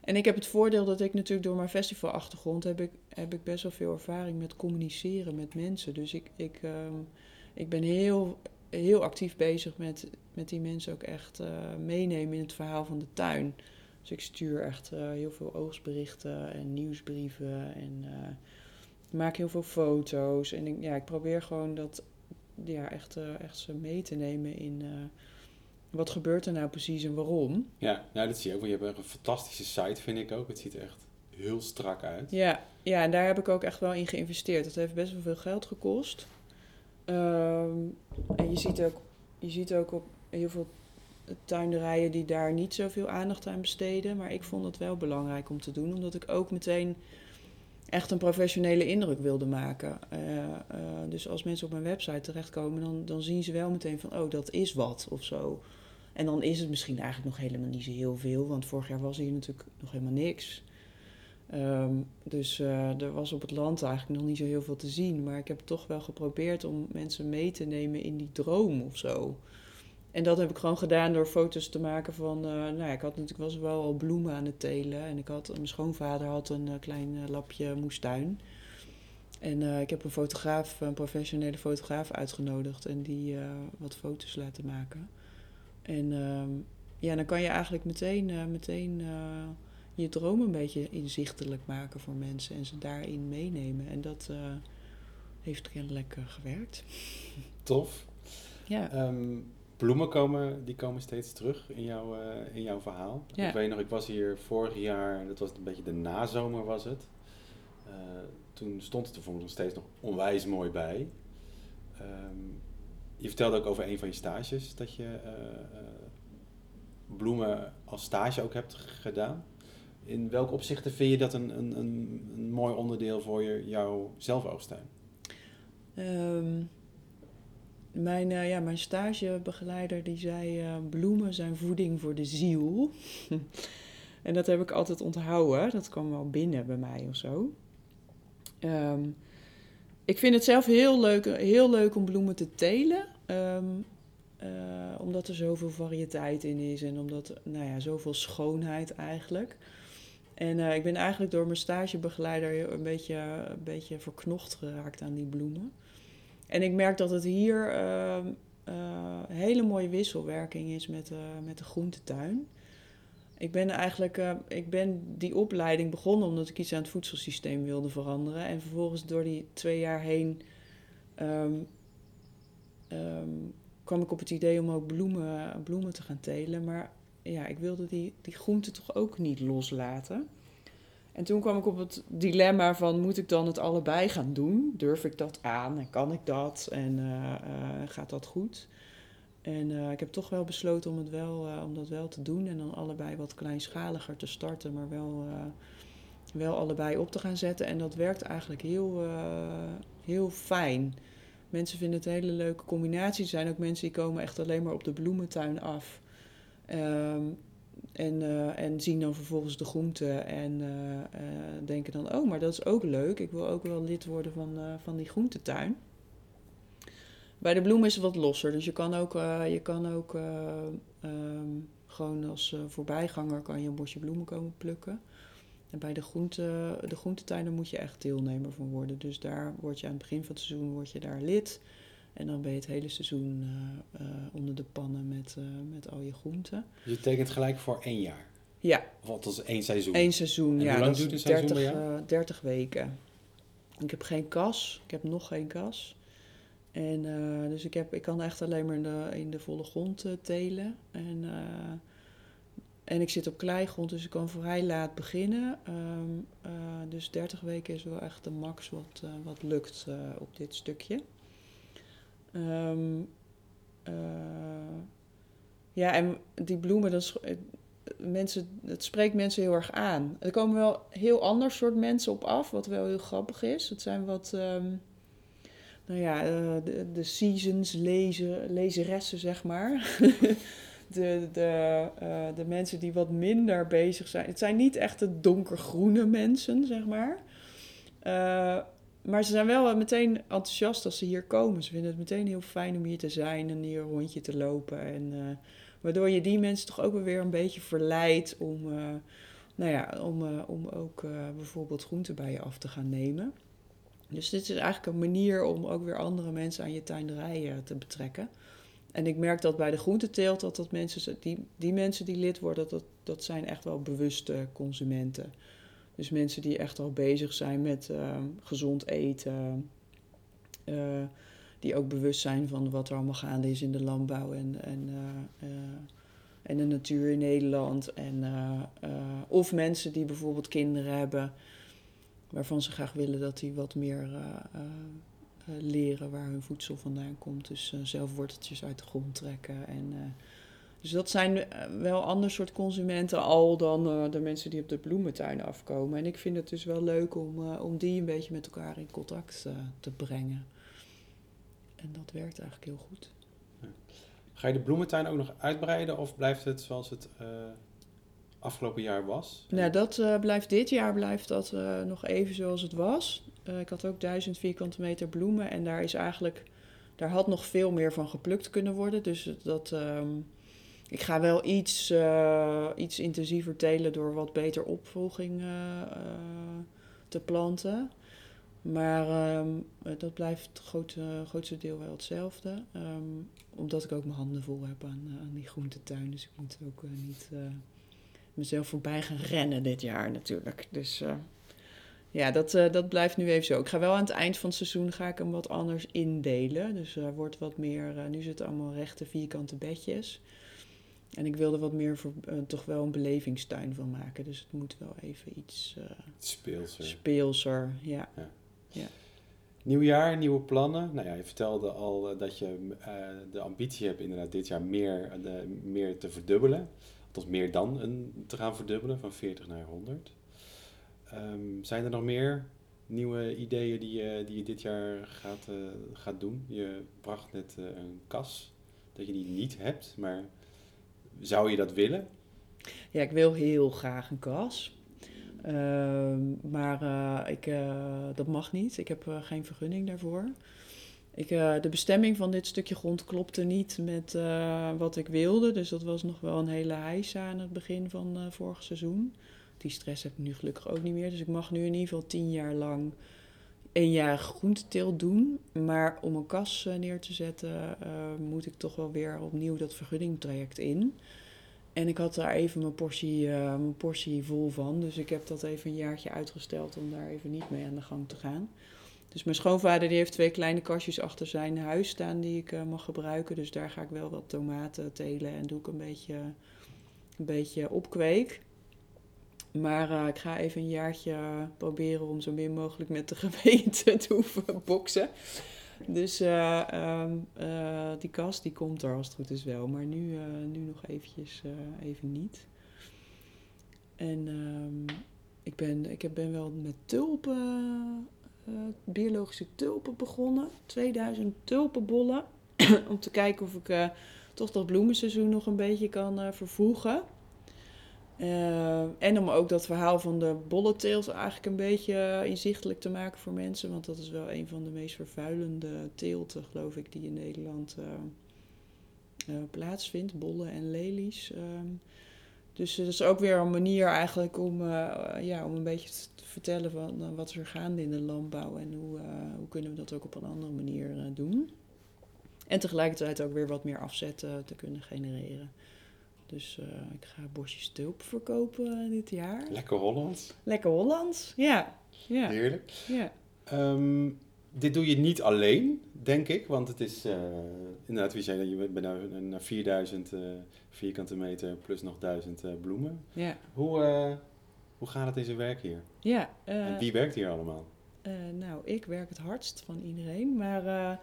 en ik heb het voordeel dat ik natuurlijk door mijn festivalachtergrond heb ik, heb ik best wel veel ervaring met communiceren met mensen. Dus ik, ik, ehm, ik ben heel, heel actief bezig met, met die mensen ook echt eh, meenemen in het verhaal van de tuin. Dus ik stuur echt heel veel oogstberichten en nieuwsbrieven en maak heel veel foto's. En ja, ik probeer gewoon dat ja, echt, eh, echt ze mee te nemen in eh, wat gebeurt er nou precies en waarom. Ja, nou, dat zie je ook. want Je hebt een fantastische site, vind ik ook. Het ziet er echt heel strak uit. Ja, ja, en daar heb ik ook echt wel in geïnvesteerd. Dat heeft best wel veel geld gekost. Ehm, en je ziet, ook, je ziet ook op heel veel tuinderijen die daar niet zoveel aandacht aan besteden. Maar ik vond het wel belangrijk om te doen, omdat ik ook meteen echt een professionele indruk wilde maken. Eh, eh, dus als mensen op mijn website terechtkomen, dan, dan zien ze wel meteen van, oh, dat is wat of zo. En dan is het misschien eigenlijk nog helemaal niet zo heel veel, want vorig jaar was hier natuurlijk nog helemaal niks. Ehm, dus eh, er was op het land eigenlijk nog niet zo heel veel te zien. Maar ik heb toch wel geprobeerd om mensen mee te nemen in die droom of zo. En dat heb ik gewoon gedaan door foto's te maken van... eh, nou ja, ik had natuurlijk was wel al bloemen aan het telen. En ik had, mijn schoonvader had een eh, klein eh, lapje moestuin. En ik heb een fotograaf, een professionele fotograaf uitgenodigd. En die wat foto's laten maken. En ehm, ja, dan kan je eigenlijk meteen, meteen je droom een beetje inzichtelijk maken voor mensen. En ze daarin meenemen. En dat heeft kennelijk gewerkt. Tof. Ja. Ehm, bloemen komen, die komen steeds terug in, jouw eh, in jouw verhaal. Ja. Ik weet nog, ik was hier vorig jaar, dat was een beetje de nazomer was het. Eh, toen stond het er voor me nog steeds nog onwijs mooi bij. Ehm, je vertelde ook over een van je stages, dat je eh, bloemen als stage ook hebt gedaan. In welke opzichten vind je dat een, een, een, mooi onderdeel voor je, jouw zelfoogsttuin? Ehm, mijn, eh, ja, mijn stagebegeleider die zei: eh, bloemen zijn voeding voor de ziel. *laughs* en dat heb ik altijd onthouden. Dat kwam wel binnen bij mij of zo. Ehm, ik vind het zelf heel leuk, heel leuk om bloemen te telen. Ehm, eh, omdat er zoveel variëteit in is en omdat, nou ja, zoveel schoonheid eigenlijk. En ik ben eigenlijk door mijn stagebegeleider een beetje, een beetje verknocht geraakt aan die bloemen. En ik merk dat het hier een hele mooie wisselwerking is met, eh, met de groentetuin. Ik ben eigenlijk eh, ik ben die opleiding begonnen omdat ik iets aan het voedselsysteem wilde veranderen. En vervolgens door die twee jaar heen ehm, ehm, kwam ik op het idee om ook bloemen, bloemen te gaan telen. Maar ja, ik wilde die, die groenten toch ook niet loslaten. En toen kwam ik op het dilemma van, moet ik dan het allebei gaan doen? Durf ik dat aan en kan ik dat en eh, eh, gaat dat goed? En eh, ik heb toch wel besloten om, het wel, om dat wel te doen en dan allebei wat kleinschaliger te starten, maar wel, wel allebei op te gaan zetten. En dat werkt eigenlijk heel, heel fijn. Mensen vinden het een hele leuke combinatie. Er zijn ook mensen die komen echt alleen maar op de bloementuin af. Ehm, en, eh, en zien dan vervolgens de groenten en eh, eh, denken dan, oh, maar dat is ook leuk. Ik wil ook wel lid worden van, van die groentetuin. Bij de bloemen is het wat losser. Dus je kan ook, je kan ook eh, ehm, gewoon als voorbijganger kan je een bosje bloemen komen plukken. En bij de, groente, de groentetuin daar moet je echt deelnemer van worden. Dus daar word je aan het begin van het seizoen word je daar lid. En dan ben je het hele seizoen eh, eh, onder de pannen met, eh, met al je groenten. Dus je tekent gelijk voor één jaar. Ja, Of althans één seizoen. één seizoen. En ja, hoe lang duurt een seizoen 30, bij eh, 30 weken. Ik heb geen kas. Ik heb nog geen kas. En dus ik, heb, ik kan echt alleen maar in de, in de volle grond telen. En, en ik zit op kleigrond, dus ik kan vrij laat beginnen. Ehm, eh, dus 30 weken is wel echt de max wat, wat lukt op dit stukje. Eh, Ja, en die bloemen, dat, mensen, het spreekt mensen heel erg aan. Er komen wel heel ander soort mensen op af, wat wel heel grappig is. Het zijn wat, ehm, nou ja, eh, de, de seasons lezen, lezeressen, zeg maar. *laughs* de, de, eh, de mensen die wat minder bezig zijn. Het zijn niet echt de donkergroene mensen, zeg maar. Eh, maar ze zijn wel meteen enthousiast als ze hier komen. Ze vinden het meteen heel fijn om hier te zijn en hier een rondje te lopen. En, uh, waardoor je die mensen toch ook weer een beetje verleidt om, uh, nou ja, om, om ook bijvoorbeeld groenten bij je af te gaan nemen. Dus dit is eigenlijk een manier om ook weer andere mensen aan je tuinderij te betrekken. En ik merk dat bij de groenteteelt dat, dat mensen, die, die mensen die lid worden, dat, dat zijn echt wel bewuste consumenten. Dus mensen die echt al bezig zijn met uh, gezond eten. Uh, die ook bewust zijn van wat er allemaal gaande is in de landbouw en, en, uh, en de natuur in Nederland. En, of mensen die bijvoorbeeld kinderen hebben waarvan ze graag willen dat die wat meer leren waar hun voedsel vandaan komt. Dus zelf worteltjes uit de grond trekken en dus dat zijn wel ander soort consumenten al dan uh, de mensen die op de bloementuin afkomen. En ik vind het dus wel leuk om, uh, om die een beetje met elkaar in contact uh, te brengen. En dat werkt eigenlijk heel goed. Ja. Ga je de bloementuin ook nog uitbreiden of blijft het zoals het afgelopen jaar was? Nou, dat blijft dit jaar blijft dat nog even zoals het was. ik had ook duizend vierkante meter bloemen en daar is eigenlijk... Daar had nog veel meer van geplukt kunnen worden. Dus dat... Um, ik ga wel iets, uh, iets intensiever telen door wat beter opvolging uh, uh, te planten. Maar um, dat blijft het grote, grootste deel wel hetzelfde. Um, omdat ik ook mijn handen vol heb aan, aan die groentetuin. Dus ik moet ook niet mezelf voorbij gaan rennen dit jaar natuurlijk. Dus ja, dat, dat blijft nu even zo. Ik ga wel aan het eind van het seizoen ga ik hem wat anders indelen. Dus er wordt wat meer... nu zitten allemaal rechte vierkante bedjes... En ik wilde wat meer voor, uh, toch wel een belevingstuin van maken. Dus het moet wel even iets uh, speelser. speelser ja. ja. ja. Nieuw jaar, nieuwe plannen. Nou ja, je vertelde al uh, dat je de ambitie hebt inderdaad dit jaar meer, meer te verdubbelen. Tot meer dan een, te gaan verdubbelen, van 40 naar 100. Um, zijn er nog meer nieuwe ideeën die je, die je dit jaar gaat, gaat doen? Je bracht net een kas, dat je die niet hebt, maar zou je dat willen? Ja, ik wil heel graag een kas. Uh, maar uh, ik, uh, dat mag niet. Ik heb uh, geen vergunning daarvoor. Ik, de bestemming van dit stukje grond klopte niet met wat ik wilde. Dus dat was nog wel een hele heisa aan het begin van vorig seizoen. Die stress heb ik nu gelukkig ook niet meer. Dus ik mag nu in ieder geval tien jaar lang een jaar groenteteelt doen. Maar om een kas neer te zetten, uh, moet ik toch wel weer opnieuw dat vergunningtraject in. En ik had daar even mijn portie, uh, mijn portie vol van. Dus ik heb dat even een jaartje uitgesteld om daar even niet mee aan de gang te gaan. Dus mijn schoonvader die heeft twee kleine kastjes achter zijn huis staan die ik mag gebruiken. Dus daar ga ik wel wat tomaten telen en doe ik een beetje, een beetje opkweek. Maar uh, ik ga even een jaartje proberen om zo min mogelijk met de *laughs* gemeente te hoeven boksen. Dus um, uh, die kast die komt er als het goed is wel. Maar nu, nu nog eventjes even niet. En um, ik, ben, ik ben wel met tulpen, biologische tulpen begonnen. 2000 tulpenbollen. *clears throat* om te kijken of ik toch dat bloemenseizoen nog een beetje kan vervoegen. Uh, en om ook dat verhaal van de bolleteelt eigenlijk een beetje inzichtelijk te maken voor mensen. Want dat is wel een van de meest vervuilende teelten, geloof ik, die in Nederland uh, plaatsvindt. Bollen en lelies. dus dat is ook weer een manier eigenlijk om, ja, om een beetje te vertellen van wat er gaande in de landbouw. En hoe, hoe kunnen we dat ook op een andere manier doen. En tegelijkertijd ook weer wat meer afzetten te kunnen genereren. Dus uh, ik ga bosjes tulp verkopen dit jaar. Lekker Hollands. Lekker Hollands, ja. ja. Heerlijk. Ja. Um, dit doe je niet alleen, denk ik, want het is uh, inderdaad, wie zei dat, je bent naar, naar 4000 uh, vierkante meter plus nog 1000 bloemen. Ja. Hoe, hoe gaat het in zijn werk hier? Ja. en wie werkt hier allemaal? nou, ik werk het hardst van iedereen, maar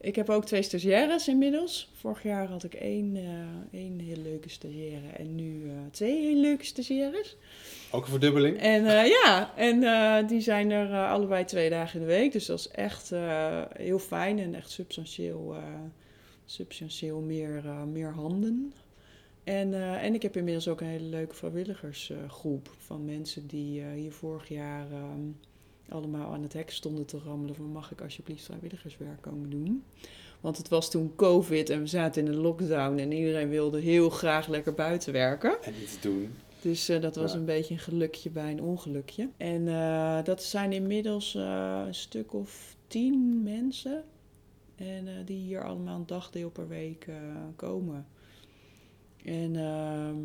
ik heb ook twee stagiaires inmiddels. Vorig jaar had ik één, uh, één heel leuke stagiaire en nu uh, twee hele leuke stagiaires. Ook een verdubbeling? En uh, ja, en die zijn er allebei twee dagen in de week. Dus dat is echt heel fijn en echt substantieel, substantieel meer, meer handen. En, en ik heb inmiddels ook een hele leuke vrijwilligersgroep van mensen die hier vorig jaar... Um, allemaal aan het hek stonden te rammelen van mag ik alsjeblieft vrijwilligerswerk komen doen. Want het was toen COVID en we zaten in een lockdown en iedereen wilde heel graag lekker buiten werken. En iets doen. Dus uh, dat was een beetje een gelukje bij een ongelukje. En uh, dat zijn inmiddels uh, een stuk of tien mensen. En die hier allemaal een dagdeel per week komen. En ehm,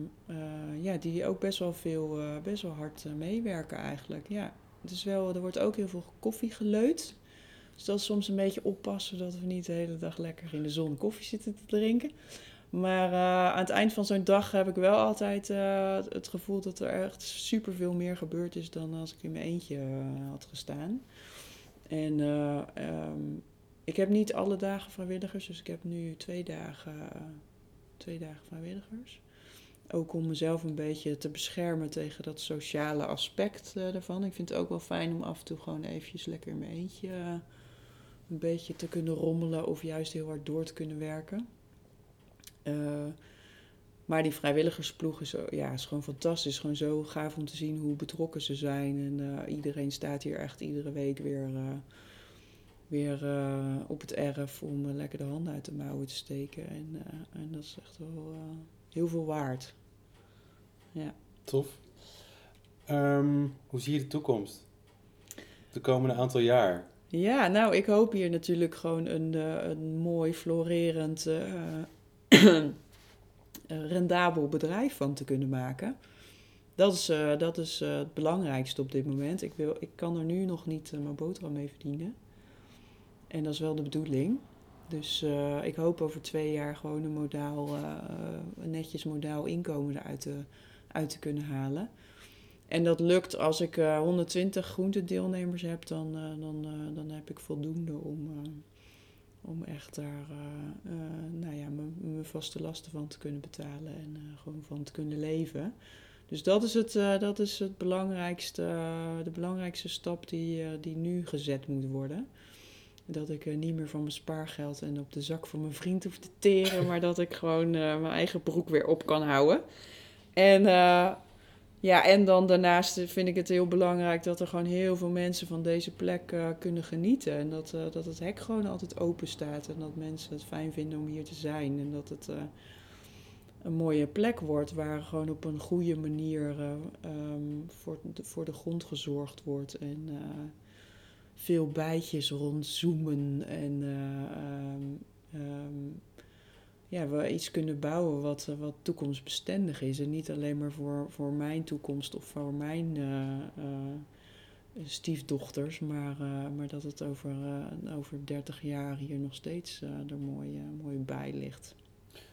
ja, die ook best wel veel, best wel hard meewerken eigenlijk. Ja. Is wel, er wordt ook heel veel koffie geleut. Dus dat is soms een beetje oppassen dat we niet de hele dag lekker in de zon koffie zitten te drinken. Maar uh, aan het eind van zo'n dag heb ik wel altijd uh, het gevoel dat er echt super veel meer gebeurd is dan als ik in mijn eentje uh, had gestaan. En um, ik heb niet alle dagen vrijwilligers, dus ik heb nu twee dagen, twee dagen vrijwilligers. Ook om mezelf een beetje te beschermen tegen dat sociale aspect uh, ervan. Ik vind het ook wel fijn om af en toe gewoon eventjes lekker in mijn eentje uh, een beetje te kunnen rommelen of juist heel hard door te kunnen werken. Uh, maar die vrijwilligersploeg is, ja, is gewoon fantastisch. Gewoon zo gaaf om te zien hoe betrokken ze zijn. En iedereen staat hier echt iedere week weer, weer op het erf om lekker de handen uit de mouwen te steken. En, en dat is echt wel heel veel waard. Ja. Tof. Um, hoe zie je de toekomst? De komende aantal jaar? Ja, nou, ik hoop hier natuurlijk gewoon een, uh, een mooi, florerend, uh, rendabel bedrijf van te kunnen maken. Dat is, uh, dat is het belangrijkste op dit moment. Ik, wil, ik kan er nu nog niet mijn boterham mee verdienen. En dat is wel de bedoeling. Dus ik hoop over twee jaar gewoon een modaal, een netjes modaal inkomen eruit te uit te kunnen halen. En dat lukt als ik uh, 120 groentedeelnemers heb, dan, uh, dan, uh, dan heb ik voldoende om, om echt daar nou ja, mijn vaste lasten van te kunnen betalen en gewoon van te kunnen leven. Dus dat is het, dat is het belangrijkste, de belangrijkste stap die, die nu gezet moet worden. Dat ik niet meer van mijn spaargeld en op de zak van mijn vriend hoef te teren, *laughs* maar dat ik gewoon mijn eigen broek weer op kan houden. En, uh, ja, en dan daarnaast vind ik het heel belangrijk dat er gewoon heel veel mensen van deze plek uh, kunnen genieten. En dat, uh, dat het hek gewoon altijd open staat. En dat mensen het fijn vinden om hier te zijn. En dat het een mooie plek wordt waar gewoon op een goede manier um, voor, de, voor de grond gezorgd wordt. En veel bijtjes rondzoomen en um, ja, we iets kunnen bouwen wat, eh, wat toekomstbestendig is. En niet alleen maar voor, voor mijn toekomst of voor mijn uh, uh, stiefdochters, maar, uh, maar dat het over, over 30 jaar hier nog steeds er mooi, mooi bij ligt.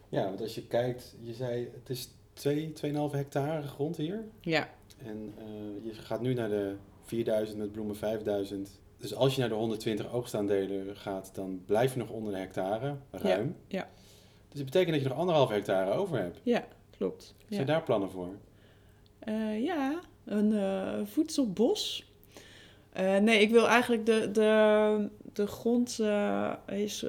Ja, want als je kijkt, je zei het is 2, 2,5 hectare grond hier. Ja. En je gaat nu naar de 4000 met bloemen 5000. Dus als je naar de 120 oogstaandelen gaat, dan blijf je nog onder de hectare, ruim. Ja. ja. Dus dat betekent dat je nog anderhalf hectare over hebt. Ja, klopt. Zijn daar plannen voor? Uh, ja, een uh, voedselbos. Uh, nee, ik wil eigenlijk de, de, de grond is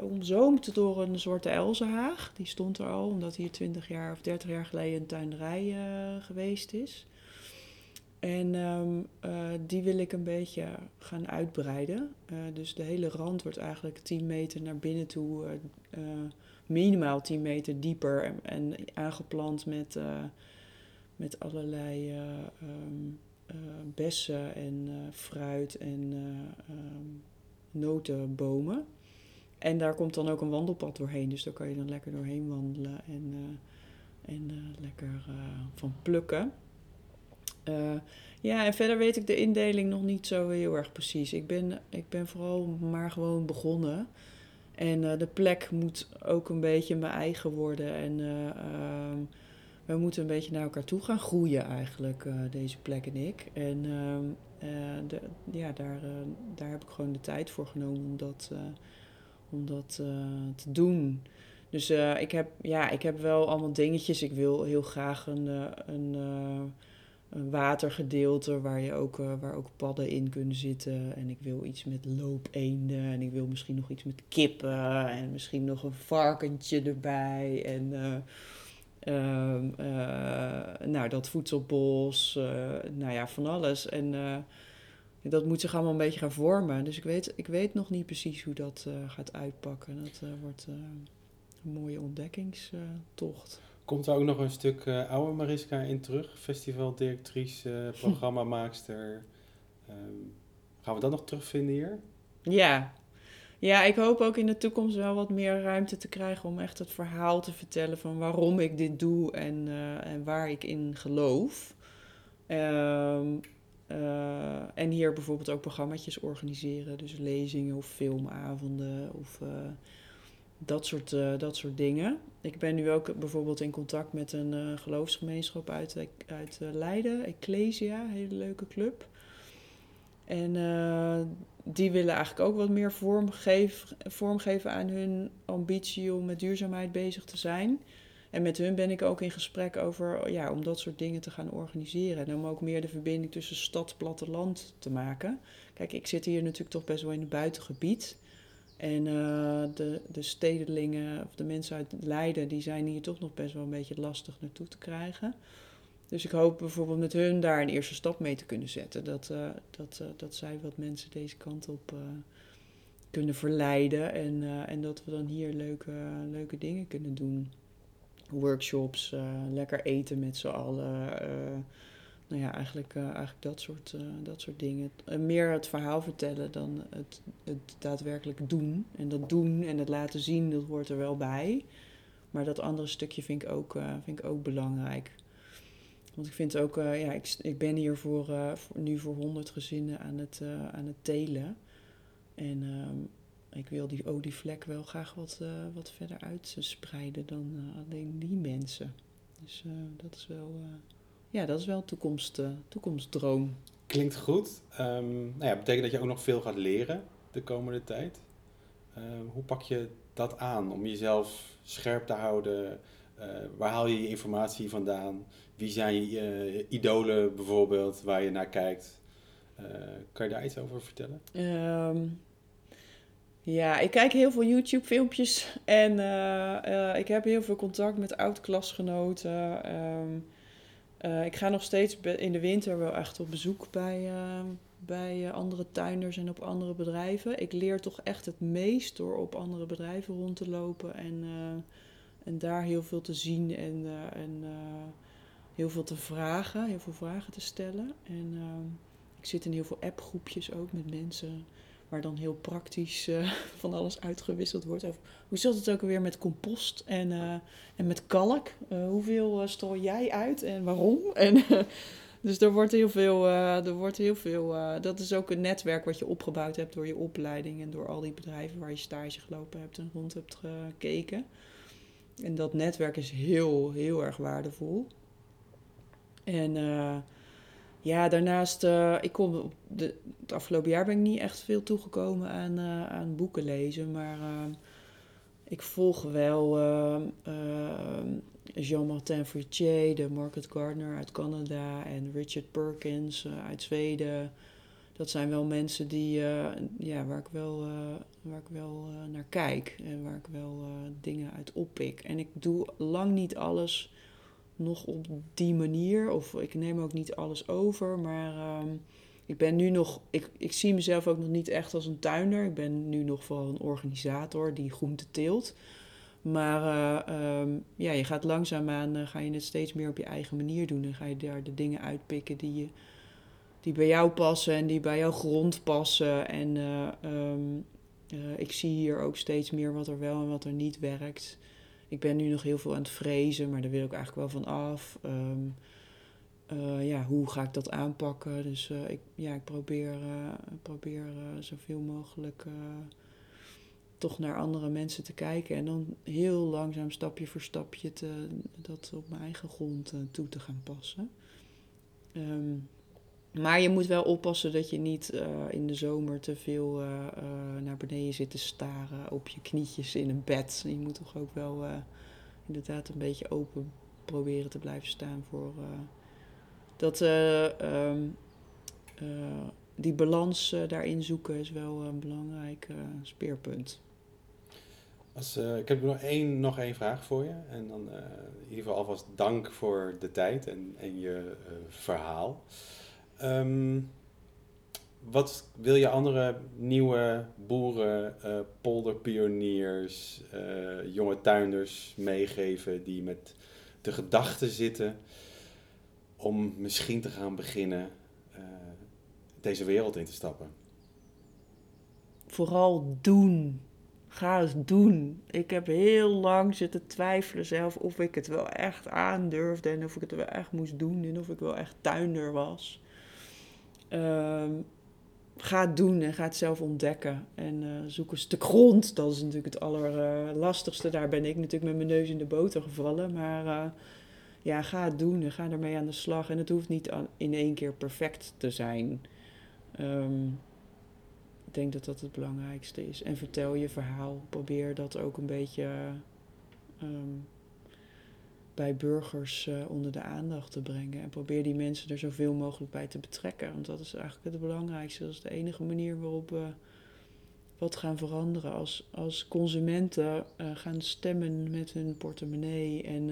omzoomd door een soort elzenhaag. Die stond er al, omdat hier 20 jaar of 30 jaar geleden een tuinderij geweest is. En um, die wil ik een beetje gaan uitbreiden. dus de hele rand wordt eigenlijk 10 meter naar binnen toe minimaal 10 meter dieper en, aangeplant met, uh, met allerlei uh, um, uh, bessen en fruit en um, notenbomen. En daar komt dan ook een wandelpad doorheen, dus daar kan je dan lekker doorheen wandelen en, en lekker van plukken. ja, en verder weet ik de indeling nog niet zo heel erg precies. Ik ben, ik ben vooral maar gewoon begonnen. En uh, de plek moet ook een beetje mijn eigen worden. En uh, uh, we moeten een beetje naar elkaar toe gaan groeien eigenlijk, eh, deze plek en ik. En ehm, de, ja, daar, daar heb ik gewoon de tijd voor genomen om dat, om dat te doen. Dus ik, heb, ja, ik heb wel allemaal dingetjes. Ik wil heel graag een, een een watergedeelte waar, je ook, uh, waar ook padden in kunnen zitten. En ik wil iets met loopeenden. En ik wil misschien nog iets met kippen. En misschien nog een varkentje erbij. En uh, nou, dat voedselbos. nou ja, van alles. En dat moet zich allemaal een beetje gaan vormen. Dus ik weet, ik weet nog niet precies hoe dat gaat uitpakken. Dat wordt een mooie ontdekkingstocht. Komt er ook nog een stuk uh, oude Mariska in terug? Festivaldirectrice, *laughs* programmamaakster. Um, gaan we dat nog terugvinden hier? Ja. ja, ik hoop ook in de toekomst wel wat meer ruimte te krijgen om echt het verhaal te vertellen van waarom ik dit doe en, uh, en waar ik in geloof. Um, en hier bijvoorbeeld ook programma's organiseren, dus lezingen of filmavonden of dat soort, dat soort dingen. Ik ben nu ook bijvoorbeeld in contact met een uh, geloofsgemeenschap uit, uit uh, Leiden, Ecclesia, een hele leuke club. En die willen eigenlijk ook wat meer vormgeven, vormgeven aan hun ambitie om met duurzaamheid bezig te zijn. En met hun ben ik ook in gesprek over ja, om dat soort dingen te gaan organiseren. En om ook meer de verbinding tussen stad en platteland te maken. Kijk, ik zit hier natuurlijk toch best wel in het buitengebied. En uh, de, de stedelingen of de mensen uit Leiden, die zijn hier toch nog best wel een beetje lastig naartoe te krijgen. Dus ik hoop bijvoorbeeld met hun daar een eerste stap mee te kunnen zetten. Dat, uh, dat, uh, dat zij wat mensen deze kant op kunnen verleiden. En, en dat we dan hier leuke, leuke dingen kunnen doen. Workshops, lekker eten met z'n allen nou ja, eigenlijk, uh, eigenlijk dat, soort, uh, dat soort dingen. Uh, meer het verhaal vertellen dan het, het daadwerkelijk doen. En dat doen en het laten zien, dat hoort er wel bij. Maar dat andere stukje vind ik ook, vind ik ook belangrijk. Want ik vind ook, ja, ik, ik ben hier voor, nu voor 100 gezinnen aan het, aan het telen. En ehm, ik wil die olievlek wel graag wat, wat verder uitspreiden dan alleen die mensen. Dus dat is wel ja, dat is wel een toekomst, uh, toekomstdroom. Klinkt goed. Um, nou ja, betekent dat je ook nog veel gaat leren de komende tijd. Uh, hoe pak je dat aan om jezelf scherp te houden? Uh, waar haal je je informatie vandaan? Wie zijn je eh, idolen bijvoorbeeld waar je naar kijkt? kan je daar iets over vertellen? Um, ja, ik kijk heel veel YouTube-filmpjes *laughs* en ik heb heel veel contact met oud-klasgenoten. Um, uh, ik ga nog steeds in de winter wel echt op bezoek bij, uh, bij uh, andere tuinders en op andere bedrijven. Ik leer toch echt het meest door op andere bedrijven rond te lopen en, en daar heel veel te zien en, en heel veel te vragen, heel veel vragen te stellen. En ik zit in heel veel appgroepjes ook met mensen waar dan heel praktisch uh, *laughs* van alles uitgewisseld wordt. Over, hoe zat het ook alweer met compost en, uh, en met kalk? Uh, hoeveel stal jij uit en waarom? *laughs* En, dus er wordt heel veel, er wordt heel veel dat is ook een netwerk wat je opgebouwd hebt door je opleiding en door al die bedrijven waar je stage gelopen hebt en rond hebt gekeken. En dat netwerk is heel, heel erg waardevol. En ja, daarnaast, uh, ik kom de, het afgelopen jaar ben ik niet echt veel toegekomen aan, uh, aan boeken lezen, maar uh, ik volg wel Jean-Martin Frittier, de market gardener uit Canada, en Richard Perkins uit Zweden. Dat zijn wel mensen die, ja, waar ik wel, waar ik wel naar kijk en waar ik wel dingen uit oppik. En ik doe lang niet alles nog op die manier. Of ik neem ook niet alles over. Maar um, ik ben nu nog. Ik, ik zie mezelf ook nog niet echt als een tuinder. Ik ben nu nog vooral een organisator die groente teelt. Maar uh, um, ja, je gaat langzaamaan uh, ga je het steeds meer op je eigen manier doen. En ga je daar de dingen uitpikken die, je, die bij jou passen en die bij jouw grond passen. En uh, um, ik zie hier ook steeds meer wat er wel en wat er niet werkt. Ik ben nu nog heel veel aan het vrezen, maar daar wil ik eigenlijk wel van af. Um, uh, ja, hoe ga ik dat aanpakken? Dus uh, ik, ja, ik probeer, uh, probeer zoveel mogelijk toch naar andere mensen te kijken. En dan heel langzaam, stapje voor stapje, te, dat op mijn eigen grond toe te gaan passen. Um, Maar je moet wel oppassen dat je niet eh, in de zomer te veel eh, eh, naar beneden zit te staren op je knietjes in een bed. Je moet toch ook wel inderdaad een beetje open proberen te blijven staan voor dat eh, ehm, eh, die balans daarin zoeken is wel een belangrijk speerpunt. Als, ik heb nog één, nog één vraag voor je. En dan eh, in ieder geval alvast dank voor de tijd en, en je verhaal. Ehm, wat wil je andere nieuwe boeren, eh, polderpioniers, eh, jonge tuinders meegeven die met de gedachte zitten om misschien te gaan beginnen eh, deze wereld in te stappen? Vooral doen. Ga eens doen. Ik heb heel lang zitten twijfelen zelf of ik het wel echt aandurfde en of ik het wel echt moest doen en of ik wel echt tuinder was. Ehm, ga doen en ga het zelf ontdekken. En eh, zoek een stuk grond. Dat is natuurlijk het allerlastigste. Daar ben ik natuurlijk met mijn neus in de boter gevallen. Maar eh, ja, ga het doen en ga ermee aan de slag. En het hoeft niet in één keer perfect te zijn. Ehm, ik denk dat dat het belangrijkste is. En vertel je verhaal. Probeer dat ook een beetje ehm, bij burgers eh, onder de aandacht te brengen. En probeer die mensen er zoveel mogelijk bij te betrekken. Want dat is eigenlijk het belangrijkste. Dat is de enige manier waarop we wat gaan veranderen. Als, als consumenten eh, gaan stemmen met hun portemonnee. En,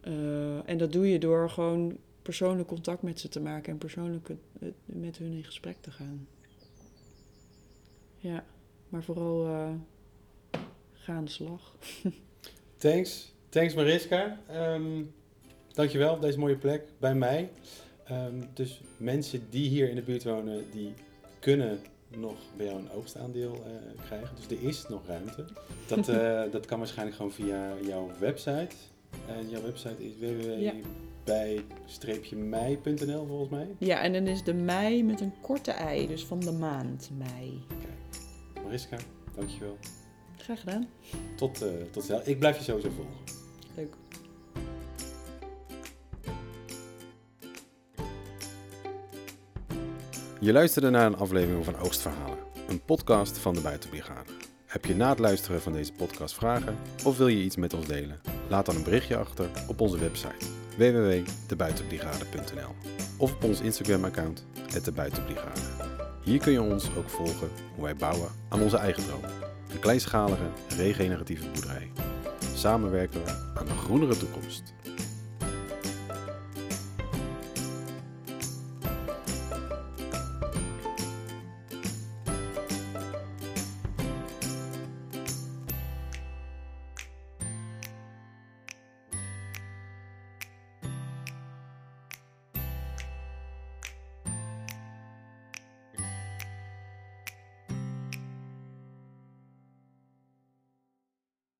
eh, en dat doe je door gewoon persoonlijk contact met ze te maken. En persoonlijk met hun in gesprek te gaan. Ja, maar vooral ga aan de slag. *laughs* Thanks. Thanks Mariska. Ehm dankjewel op deze mooie plek bij mij. Ehm, dus mensen die hier in de buurt wonen, die kunnen nog bij jou een oogstaandeel eh, krijgen. Dus er is nog ruimte. Dat, eh, *laughs* dat kan waarschijnlijk gewoon via jouw website. En jouw website is www.bij-mei.nl volgens mij. Ja, en dan is de mei met een korte ei, dus van de maand mei. Mariska, dankjewel. Graag gedaan. Tot, eh tot snel. Ik blijf je sowieso volgen. Je luisterde naar een aflevering van Oogstverhalen, een podcast van de Buitenbrigade. Heb je na het luisteren van deze podcast vragen of wil je iets met ons delen? Laat dan een berichtje achter op onze website www.debuitenbrigade.nl of op ons Instagram-account @debuitenbrigade. Hier kun je ons ook volgen hoe wij bouwen aan onze eigen droom: een kleinschalige, regeneratieve boerderij. Samen werken we aan een groenere toekomst.